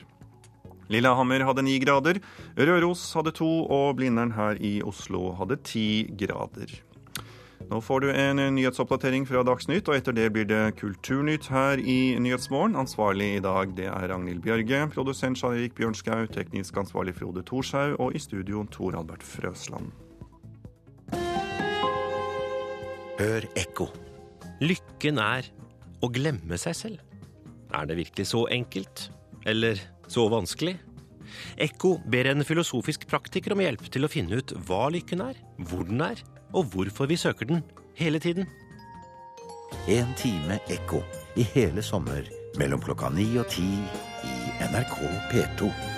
Lillehammer hadde 9 grader, Røros hadde 2, og Blindern her i Oslo hadde 10 grader. Nå får du en nyhetsoppdatering fra Dagsnytt, og etter det blir det Kulturnytt her i Nyhetsmorgen. Ansvarlig i dag det er Ragnhild Bjørge, produsent Jan Erik Bjørnskau, teknisk ansvarlig Frode Thorshaug, og i studio Tor Albert Frøsland. Hør ekko. Lykken er å glemme seg selv. Er det virkelig så enkelt? Eller så vanskelig? Ekko ber en filosofisk praktiker om hjelp til å finne ut hva lykken er, hvor den er, og hvorfor vi søker den hele tiden. En time ekko i hele sommer mellom klokka ni og ti i NRK P2.